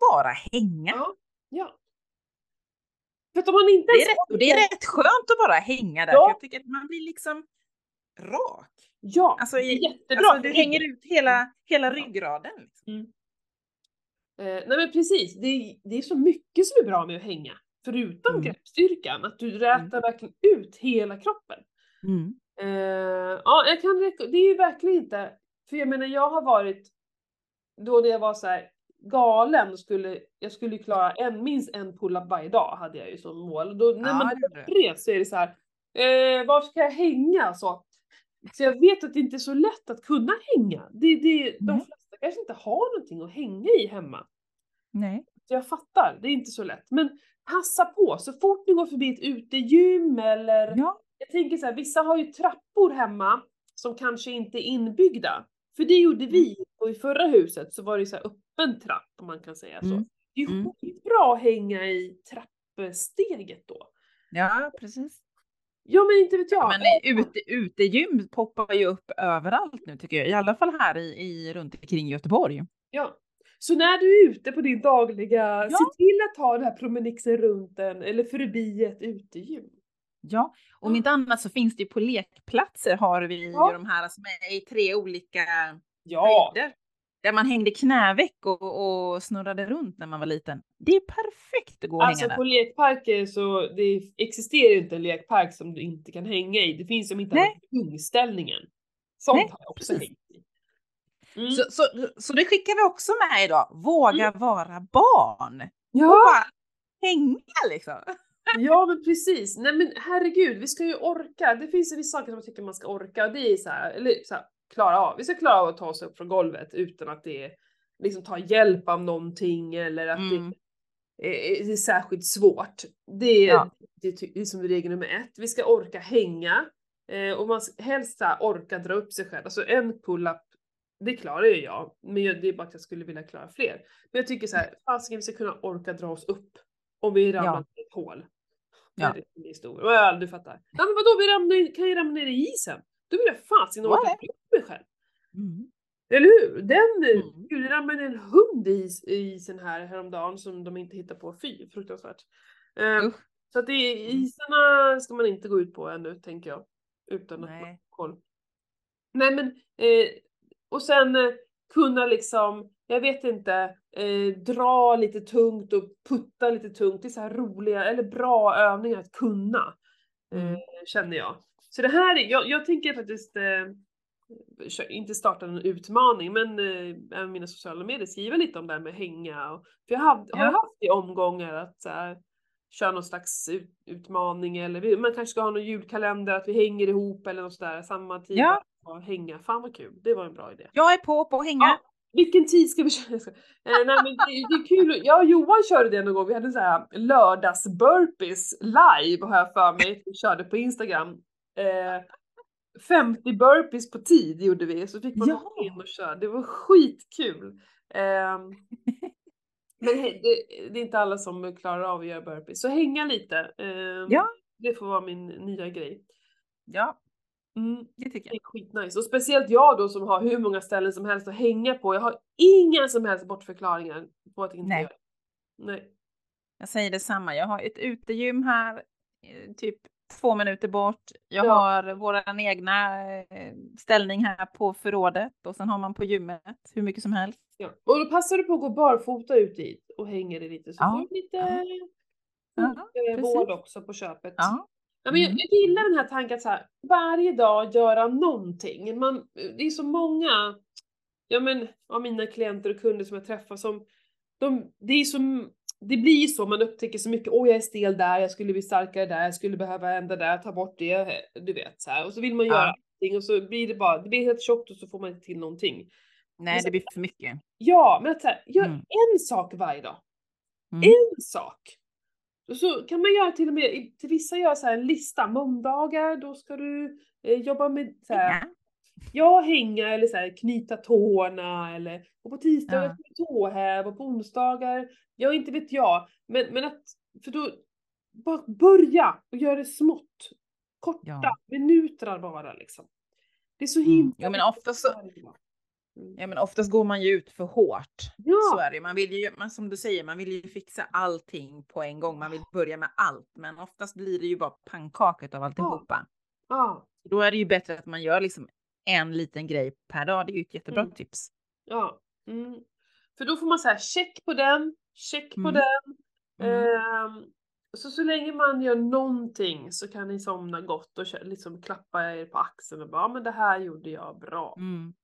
bara hänga. Ja. ja. För om man inte Det är, rätt, och det är rätt skönt att bara hänga där, Ja. för jag tycker att man blir liksom rak. Ja, Alltså, i, jättebra alltså du hänger ut hela, hela Ja. ryggraden. Liksom. Eh, nej men precis, det är, det är så mycket som är bra med att hänga. Förutom Mm. greppstyrkan, att du rätar verkligen ut hela kroppen. Mm. Eh, ja, jag kan det är ju verkligen inte, för jag menar jag har varit, då när jag var så här galen skulle, jag skulle klara en, minst en pull-up varje dag hade jag ju som mål. Då, när Ja, man du. är så är det så här, eh, var ska jag hänga? Så, så jag vet att det inte är så lätt att kunna hänga. Det, det, de Nej. flesta kanske inte har någonting att hänga i hemma. Nej. Så jag fattar, det är inte så lätt. Men passa på, så fort ni går förbi ett utegym eller Ja. jag tänker så här, vissa har ju trappor hemma som kanske inte är inbyggda. För det gjorde vi, och i förra huset så var det så här öppen trapp om man kan säga så. Mm. Det är Mm. skitbra att hänga i trappsteget då. Ja, precis. Ja men inte vet jag. Men ute, utegym poppar ju upp överallt nu tycker jag. I alla fall här i, i runt omkring Göteborg. Ja. Så när du är ute på din dagliga, Ja. se till att ta den här promenixen runt den eller förbi ett utegym. Ja, om Ja. inte annat så finns det ju på lekplatser har vi Ja. ju de här som är i tre olika Ja, höjder. Där man hängde knäveck och, och snurrade runt när man var liten. Det är perfekt att gå och alltså hänga på där. lekparker så det existerar ju inte en lekpark som du inte kan hänga i. Det finns som inte annat ungställningen. Sånt Nej, har jag också precis. hängt i. Mm. Så, så, så det skickar vi också med idag. Våga vara barn. Och Ja, bara hänga liksom. ja men precis. Nej men herregud, vi ska ju orka. Det finns ju vissa saker som jag tycker man ska orka. Det är så här, eller så här, klara av. Vi ska klara av att ta oss upp från golvet utan att det liksom ta hjälp av någonting eller att Mm. det är, är särskilt svårt. Det är, Ja. det, det är som regel nummer ett. Vi ska orka hänga eh, och man ska helst orka dra upp sig själv. Alltså en pull-up, det klarar ju jag, men jag, det är bara att jag skulle vilja klara fler. Men jag tycker så här, fasiken vi ska kunna orka dra oss upp om vi ramlar Ja. i ett hål. Ja. Det är det stora. Ja, du fattar. Ja men vadå, vi ramlar, kan ju ramla ner i isen. Då vill jag fasiken orka det? Mig själv. Mm. Eller hur? Den, Mm. gud det ramlade en hund i is- i isen här häromdagen som de inte hittar på. Fy, fruktansvärt. Eh, Usch. så att det Mm. isarna ska man inte gå ut på ännu, tänker jag. Utan att man har Nej. koll. Nej men, eh, och sen eh, kunna liksom, jag vet inte, eh, dra lite tungt och putta lite tungt. Det är så här roliga, eller bra övningar att kunna. Eh, Mm. känner jag. Så det här, är- jag, jag tänker faktiskt eh, inte starta en utmaning men eh, även mina sociala medier skriva lite om det här med hänga. Och, för jag har Ja. haft i omgångar att så här, köra någon slags ut, utmaning eller vi, man kanske ska ha någon julkalender att vi hänger ihop eller något sådär samma tid. Ja. bara hänga. Fan vad kul, det var en bra idé. Jag är på på att hänga. Ja. Vilken tid ska vi köra? Jag. Eh, nej men det, det är kul. Jag och Johan körde det någon gång. Vi hade så här lördags burpees live har jag för mig. Vi körde på Instagram. Eh, 50 burpees på tid gjorde vi. Så fick man Ja. hoppa in och köra. Det var skitkul. Eh, men det, det är inte alla som klarar av att göra burpees. Så hänga lite. Eh, Ja. Det får vara min nya grej. Ja, Mm. det tycker Det jag. är skitnice. Och speciellt jag då som har hur många ställen som helst att hänga på. Jag har inga som helst bortförklaringar på att inte Nej. göra. Nej. Jag säger detsamma. Jag har ett utegym här, eh, typ två minuter bort. Jag Ja. har våran egna eh, ställning här på förrådet och sen har man på gymmet hur mycket som helst. Ja. Och då passar du på att gå barfota ut dit och hänger det lite så Ja. får du lite Ja, eh, vård också på köpet. Ja, Ja, men jag, Mm. jag gillar den här tanken att så här, varje dag göra någonting. Man, det är så många ja, men, av mina klienter och kunder som jag träffar som de, det, är som, det blir ju så, man upptäcker så mycket, åh jag är stel där, jag skulle bli starkare där, jag skulle behöva ändra där, ta bort det, du vet så här. Och så vill man Ja. göra allting och så blir det bara, det blir helt tjockt och så får man inte till någonting. nej det blir för mycket. Ja, men att så här, gör Mm. en sak varje dag. Mm. En sak. Och så kan man göra till och med, till vissa gör så här en lista, måndagar då ska du eh, jobba med så här. Ja, hänga eller så här, knyta tårna eller och på tisdagar Ja. tåhäv och på onsdagar, ja inte vet jag. Men, men att, för då, bara börja och göra det smått. Korta Ja. minuter bara liksom. Det är så Mm. himla Ja, men viktigt ofta så-. Mm. Ja men oftast går man ju ut för hårt. Så Ja, är det. Man vill ju, man, som du säger, man vill ju fixa allting på en gång. Man vill börja med allt. Men oftast blir det ju bara pannkaka av alltihopa. ja, Då är det ju bättre att man gör liksom en liten grej per dag. Det är ju ett jättebra Mm. tips. ja. Mm. För då får man säga check på den, check på Mm. den. Mm. Ehm, så så länge man gör någonting så kan ni somna gott och liksom klappa er på axeln och bara, ja men det här gjorde jag bra. Mm.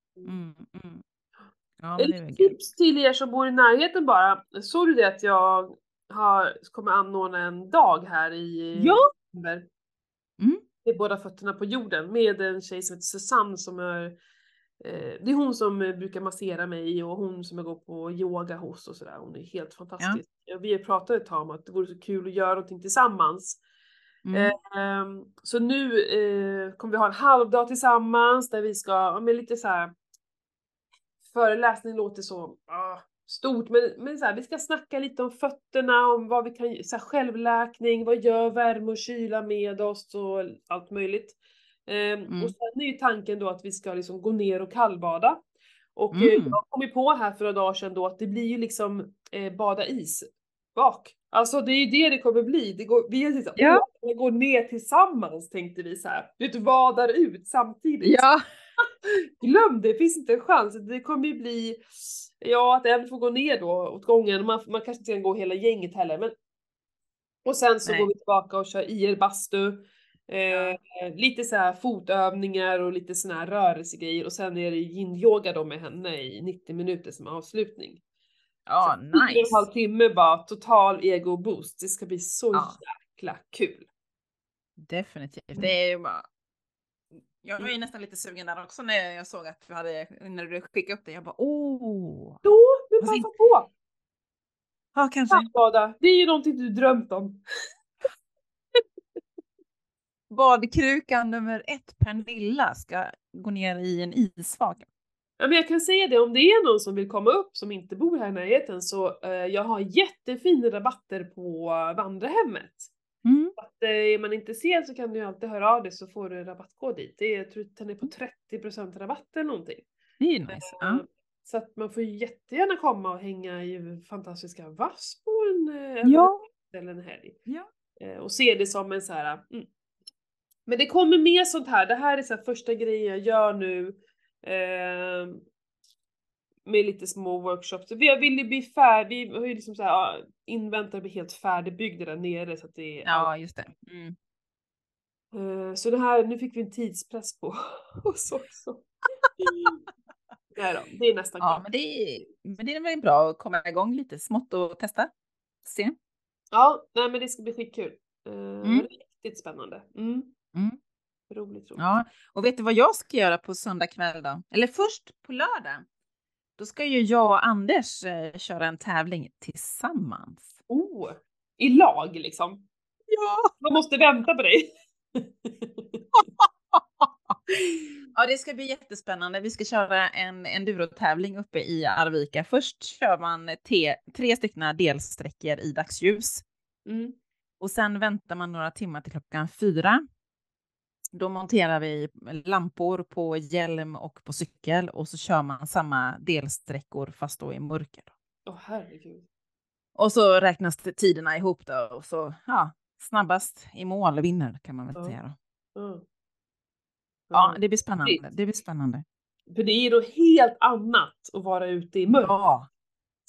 Ja, Ett tips till er som bor i närheten bara. Såg du det att jag har, kommer anordna en dag här i Ja! november? Mm. Med båda fötterna på jorden med en tjej som heter Susanne som är eh, det är hon som eh, brukar massera mig och hon som jag går på yoga hos och sådär. Hon är helt fantastisk. Ja. Vi pratat ett tag om att det vore så kul att göra någonting tillsammans. Mm. Ehm, så nu eh, kommer vi ha en halvdag tillsammans där vi ska, men lite så här föreläsning låter så ah, stort, men, men så här, vi ska snacka lite om fötterna, om vad vi kan, så här, självläkning, vad gör värme och kyla med oss och allt möjligt. Ehm, Mm. Och sen är ju tanken då att vi ska liksom gå ner och kallbada. Och eh, Mm. jag kom ju på här för några dagar sedan då att det blir ju liksom eh, bada is bak. Alltså det är ju det det kommer bli. Det går, vi har tänkt Ja. vi går ner tillsammans tänkte vi så här. Vet, vadar ut samtidigt. Ja, Glöm det, det finns inte en chans. Det kommer ju bli, ja att en får gå ner då åt gången. Man, man kanske inte kan gå hela gänget heller. Men... Och sen så Nej. går vi tillbaka och kör IR bastu. Eh, Lite så här fotövningar och lite såna här rörelsegrejer och sen är det yin-yoga då med henne i 90 minuter som avslutning. ja Så och en nice. halv timme bara total ego boost. Det ska bli så Ja. jäkla kul. Definitivt. Mm. Det är ju bara... Jag var ju nästan lite sugen där också när jag såg att du hade, när du skickade upp det. Jag bara åh! Då, men Vad passa på! Ja, kanske. Kallbada, det är ju någonting du drömt om. Badkrukan nummer ett, Pernilla, ska gå ner i en isvak. Ja, men jag kan säga det, om det är någon som vill komma upp som inte bor här i närheten så eh, jag har jättefina rabatter på vandrarhemmet. Mm. Att, eh, är man intresserad så kan du ju alltid höra av dig så får du rabattkod dit. Det är, jag tror den är på 30% rabatt eller någonting. Det är nice. Eh, Så att man får jättegärna komma och hänga i fantastiska Vass på en, eh, Ja. eller en helg. Ja. Och se det som en så här. Mm. Men det kommer mer sånt här. Det här är så här första grejen jag gör nu. Med lite små workshops. Vi vill ju bli färdig, vi har ju liksom så här, ja, inväntar att bli helt färdigbyggda där nere så att det är ja, just det. Mm. Eh, Så det här, nu fick vi en tidspress på oss också. Nej då, det är nästan Ja, klart. men det, är, men det är väl bra att komma igång lite smått och testa. Se. Ja, nej men det ska bli skitkul. Eh, Mm. Riktigt spännande. Mm. Mm. Roligt, roligt. Ja, och vet du vad jag ska göra på söndag kväll då? Eller först på lördag. Då ska ju jag och Anders eh, köra en tävling tillsammans. Oh, I lag liksom. Ja! Man måste vänta på dig. Ja, det ska bli jättespännande. Vi ska köra en endurotävling uppe i Arvika. Först kör man te, tre stycken delsträckor i dagsljus Mm. och sen väntar man några timmar till klockan fyra. Då monterar vi lampor på hjälm och på cykel och så kör man samma delsträckor fast då i mörker. Åh herregud. Och så räknas tiderna ihop då och så ja, snabbast i mål vinner kan man väl Ja. säga då. Mm. Ja, det blir spännande. Det blir spännande. För det är något helt annat att vara ute i mörker. Ja,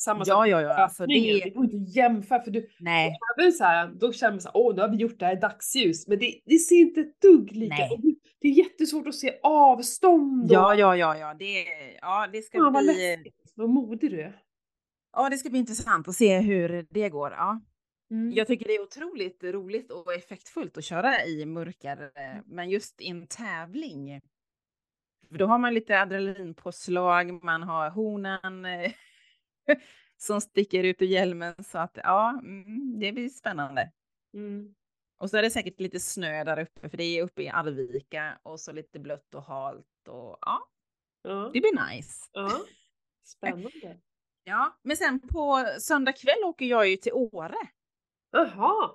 Samma ja, ja, ja. Alltså det, Det går inte att jämföra för du, nej, även så här, då känner man så här, åh nu har vi gjort det här i dagsljus, men det, det ser inte ett dugg lika. Och det- är jättesvårt att se avstånd. och- ja, ja, ja, ja, det, ja, det ska vad bli, läskigt. Vad modig du är. ja, det ska bli intressant att se hur det går. Ja. Mm. Jag tycker det är otroligt roligt och effektfullt att köra i mörker, eh, men just i en tävling. För då har man lite adrenalinpåslag, man har honan eh, som sticker ut ur hjälmen så att ja, mm, det blir spännande. Mm. Och så är det säkert lite snö där uppe, för det är uppe i Arvika och så lite blött och halt och ja, Ja. det blir nice. ja. Spännande. Ja, men sen på söndag kväll åker jag ju till Åre. Jaha.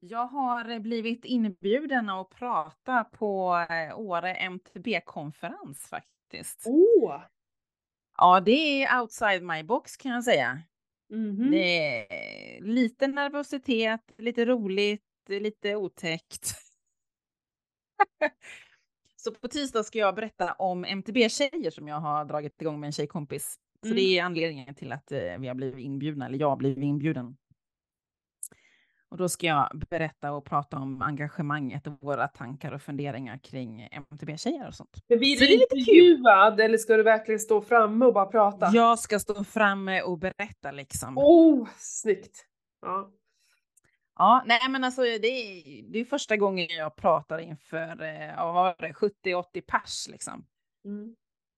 Jag har blivit inbjuden att prata på eh, Åre MTB-konferens faktiskt. Åh! Ja, det är outside my box kan jag säga. Mhm. Det är lite nervositet, lite roligt, lite otäckt. Så på tisdag ska jag berätta om MTB-tjejer som jag har dragit igång med en tjejkompis. Så Mm. det är anledningen till att eh, vi har blivit inbjudna, eller jag har blivit inbjuden. Och då ska jag berätta och prata om engagemanget och våra tankar och funderingar kring MTB-tjejer och sånt. Men blir du intervjuad eller ska du verkligen stå framme och bara prata? Jag ska stå framme och berätta liksom. Oh, snyggt! Ja. Ja, nej men alltså det är, det är första gången jag pratar inför eh, ja, vad var det, 70-80 pers liksom. Mm.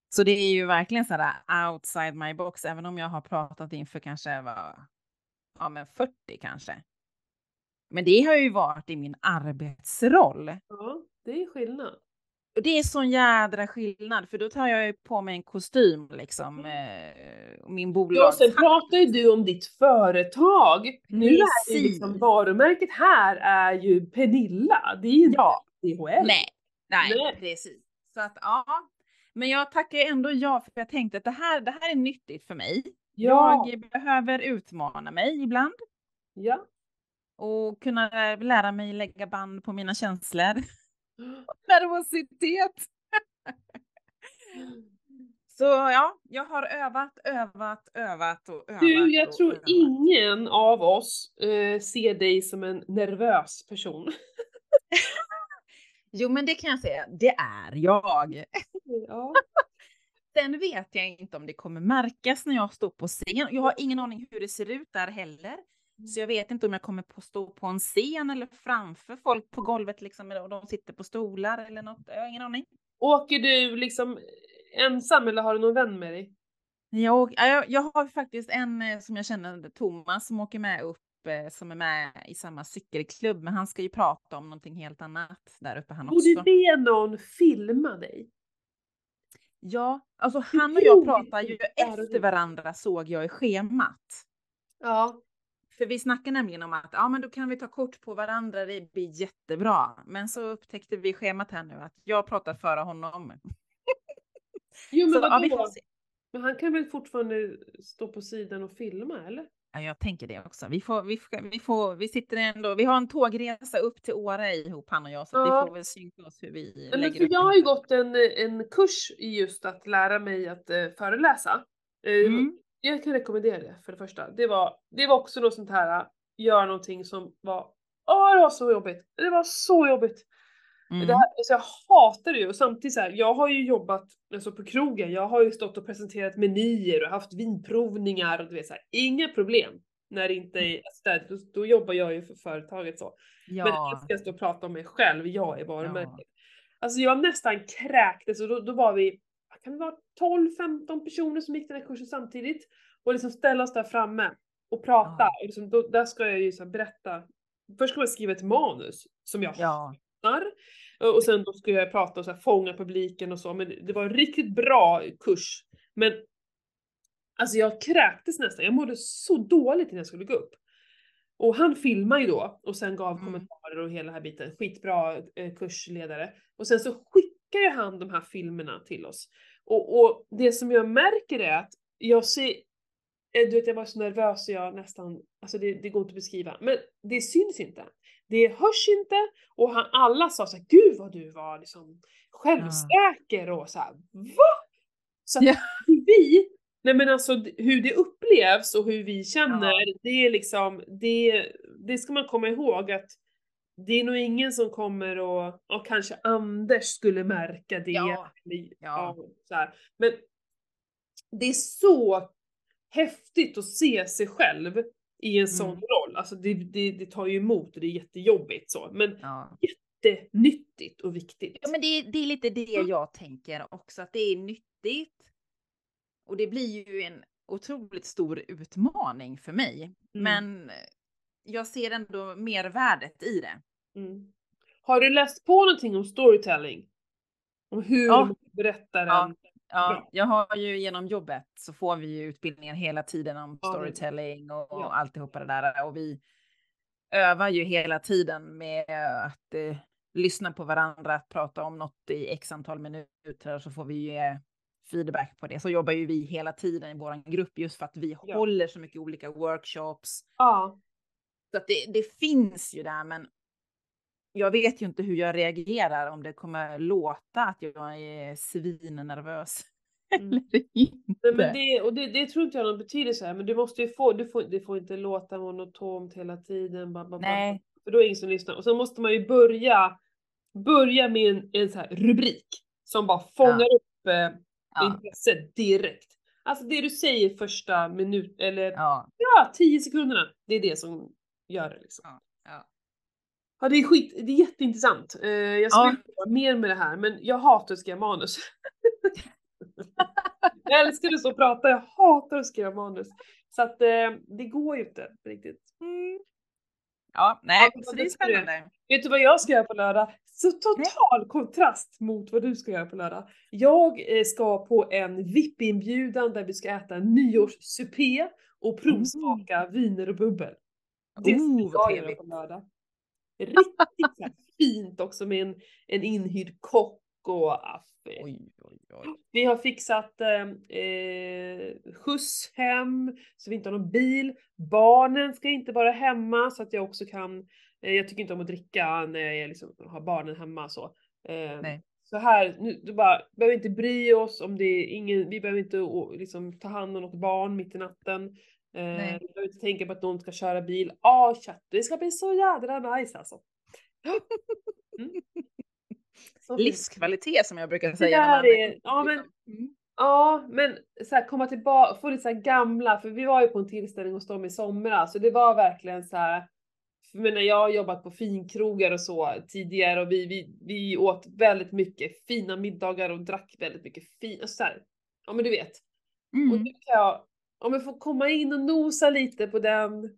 Så det är ju verkligen så där outside my box, även om jag har pratat inför kanske vad, ja men 40 kanske. Men det har ju varit i min arbetsroll. ja, det är skillnad. Det är sån jädra skillnad, för då tar jag ju på mig en kostym liksom. Eh, och min Mm. Ja, sen pratar ju du om ditt företag. Nu är det Precis. liksom varumärket här är ju Pernilla. Det är ju inte Ja, DHL. nej, nej, Nej. precis. Så att ja, men jag tackar ändå ja, för jag tänkte att det här, det här är nyttigt för mig. Ja. Jag behöver utmana mig ibland ja. Och kunna lära mig lägga band på mina känslor. Nervositet. Så ja, jag har övat, övat, övat och övat. Du, jag tror övat. ingen av oss eh, ser dig som en nervös person. Jo, men det kan jag säga. Det är jag. Ja. Sen vet jag inte om det kommer märkas när jag står på scen. Jag har ingen aning hur det ser ut där heller. Så jag vet inte om jag kommer på stå på en scen eller framför folk på golvet liksom och de sitter på stolar eller något. Jag har ingen aning. Åker du liksom ensam eller har du någon vän med dig? Jag, jag, jag har faktiskt en eh, som jag känner, Thomas, som åker med upp, eh, som är med i samma cykelklubb, men han ska ju prata om någonting helt annat där uppe han också. Borde be någon filma dig? Ja, alltså han och jag pratar ju efter varandra såg jag i schemat. Ja. För vi snackar nämligen om att ja, men då kan vi ta kort på varandra, det blir jättebra. Men så upptäckte vi schemat här nu att jag pratar före honom. Jo men Så ja, vadå? se. Men han kan väl fortfarande stå på sidan och filma eller? Ja, jag tänker det också. Vi får, vi får, vi får, vi sitter ändå, vi har en tågresa upp till Åre ihop han och jag, så Ja. vi får väl synka oss hur vi men lägger för upp jag har ju gått en, en kurs i just att lära mig att eh, föreläsa. Eh, Mm. Jag kan rekommendera det för det första. Det var, det var också något sånt här, göra någonting som var, åh det var så jobbigt. Det var så jobbigt. Mm. Det här, alltså jag hatar det ju och samtidigt så här, jag har ju jobbat alltså på krogen, jag har ju stått och presenterat menyer och haft vinprovningar och du vet så här, inga problem. När det inte är städigt, då, då jobbar jag ju för företaget så. Men Ja, ska jag stå och prata om mig själv, jag är varumärket. Alltså jag nästan kräktes och då, då var vi, kan det vara 12-15 personer som gick den här kursen samtidigt. Och liksom ställa oss där framme och prata. Ja. Och liksom, då, där ska jag ju så berätta. Först ska man skriva ett manus som jag ja, hatar. Och sen då ska jag prata och så här fånga publiken och så. Men det- det var en riktigt bra kurs. Men alltså jag kräktes nästan. Jag mådde så dåligt innan jag skulle gå upp. Och han filmade ju då och sen gav Mm. kommentarer och hela den här biten. Skitbra eh, kursledare. Och sen så skickar ju han de här filmerna till oss. Och, och det som jag märker är att jag ser, eh, du vet jag var så nervös så jag nästan, alltså det, det går inte att beskriva. Men det syns inte. Det hörs inte och han, alla sa så här, gud vad du var liksom självsäker och så här, va? Så att Ja. vi, nej men alltså hur det upplevs och hur vi känner, Ja. det är liksom, det, det ska man komma ihåg att det är nog ingen som kommer och, och kanske Anders skulle märka det. Ja. eller- Ja. så här. Men det är så häftigt att se sig själv i en sån Mm. roll. Alltså det, det, det tar ju emot och det är jättejobbigt så. Men ja. jättenyttigt och viktigt. Ja, men det, det är lite det jag tänker också, att det är nyttigt. Och det blir ju en otroligt stor utmaning för mig. Mm. Men jag ser ändå mer värdet i det. Mm. Har du läst på någonting om storytelling? Om hur Ja. man berättar Ja. en... Ja, jag har ju genom jobbet så får vi ju utbildningar hela tiden om storytelling och, och ja. alltihopa det där. Och vi övar ju hela tiden med att eh, lyssna på varandra, att prata om något i x antal minuter och så får vi ju eh, feedback på det. Så jobbar ju vi hela tiden i vår grupp just för att vi Ja. håller så mycket olika workshops. Ja. Så att det, det finns ju där, men jag vet ju inte hur jag reagerar om det kommer låta att jag är svinnervös. Mm. Eller inte. Nej, men det, och det, det tror inte jag har någon betydelse här, men du måste ju få, du får, det får inte låta monotont hela tiden. Ba, ba, Nej. För då är det ingen som lyssnar. Och så måste man ju börja, börja med en, en så här rubrik som bara fångar upp eh, Ja, intresset direkt. Alltså det du säger första minut eller ja, ja, tio sekunderna. Det är det som gör det liksom. ja, ja. Ja det är skit, det är jätteintressant. Eh, jag skulle Ja. jobba mer med det här men jag hatar att skriva manus. jag älskar att stå och prata, jag hatar att skriva manus. Så att eh, det går ju inte riktigt. Ja, nej, Ja, så vad det är spännande. Vet du vad jag ska göra på lördag? Så total kontrast mot vad du ska göra på lördag. Jag eh, ska på en VIP-inbjudan där vi ska äta en nyårssupé och provsmaka viner och bubbel. Det ska Oh, vad jag göra på lördag. Riktigt fint också med en, en inhyrd kock och ah, fy. Oj, oj, oj. Vi har fixat eh, eh, skjuts hem så vi inte har någon bil. Barnen ska inte vara hemma så att jag också kan, eh, jag tycker inte om att dricka när jag liksom har barnen hemma så. Eh, Nej. Så här, nu, du bara, behöver inte bry oss om det är ingen, vi behöver inte liksom, ta hand om något barn mitt i natten. Eh, behöver inte tänka på att någon ska köra bil. Ah, chatt, det ska bli så jädra nice alltså. Mm. Livskvalitet som jag brukar säga. när man är, ja men Mm. Ja, men så här, komma tillbaka, få lite så här gamla, för vi var ju på en tillställning hos dem i somras så det var verkligen så här. Men när jag har jobbat på finkrogar och så tidigare och vi, vi, vi åt väldigt mycket fina middagar och drack väldigt mycket fint, alltså så här, ja men du vet. Och Mm. nu kan jag, om jag får komma in och nosa lite på den,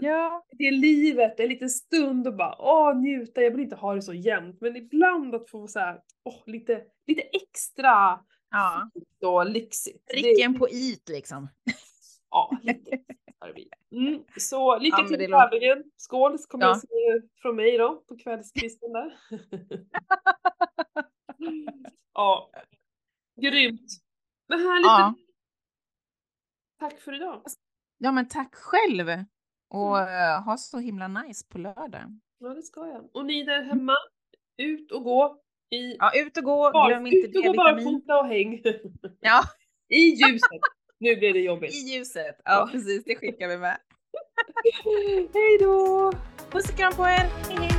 Ja, det livet en liten stund och bara åh njuta, jag vill inte ha det så jämnt men ibland att få så här, åh lite, lite extra ja. fint och lyxigt. Det- Pricken på it liksom. Ja, lite. Mm, så lycka Ja, till i låter- tävlingen. Skål så kommer Ja. från mig då på kvällskvisten där. ja, grymt. Men härligt. Ja. Tack för idag. Ja, men tack själv. Och Mm. eh, ha så himla nice på lördag. Ja, det ska jag. Och ni där hemma, ut och gå. I Ja, ut och gå. bar, Glöm inte ut och gå D-vitamin. barfota och häng. Ja, I ljuset. Nu blir det jobbigt. i ljuset. Ja. Ja, precis. Det skickar vi med. Hej då! Puss och kram på er. Hej, hej.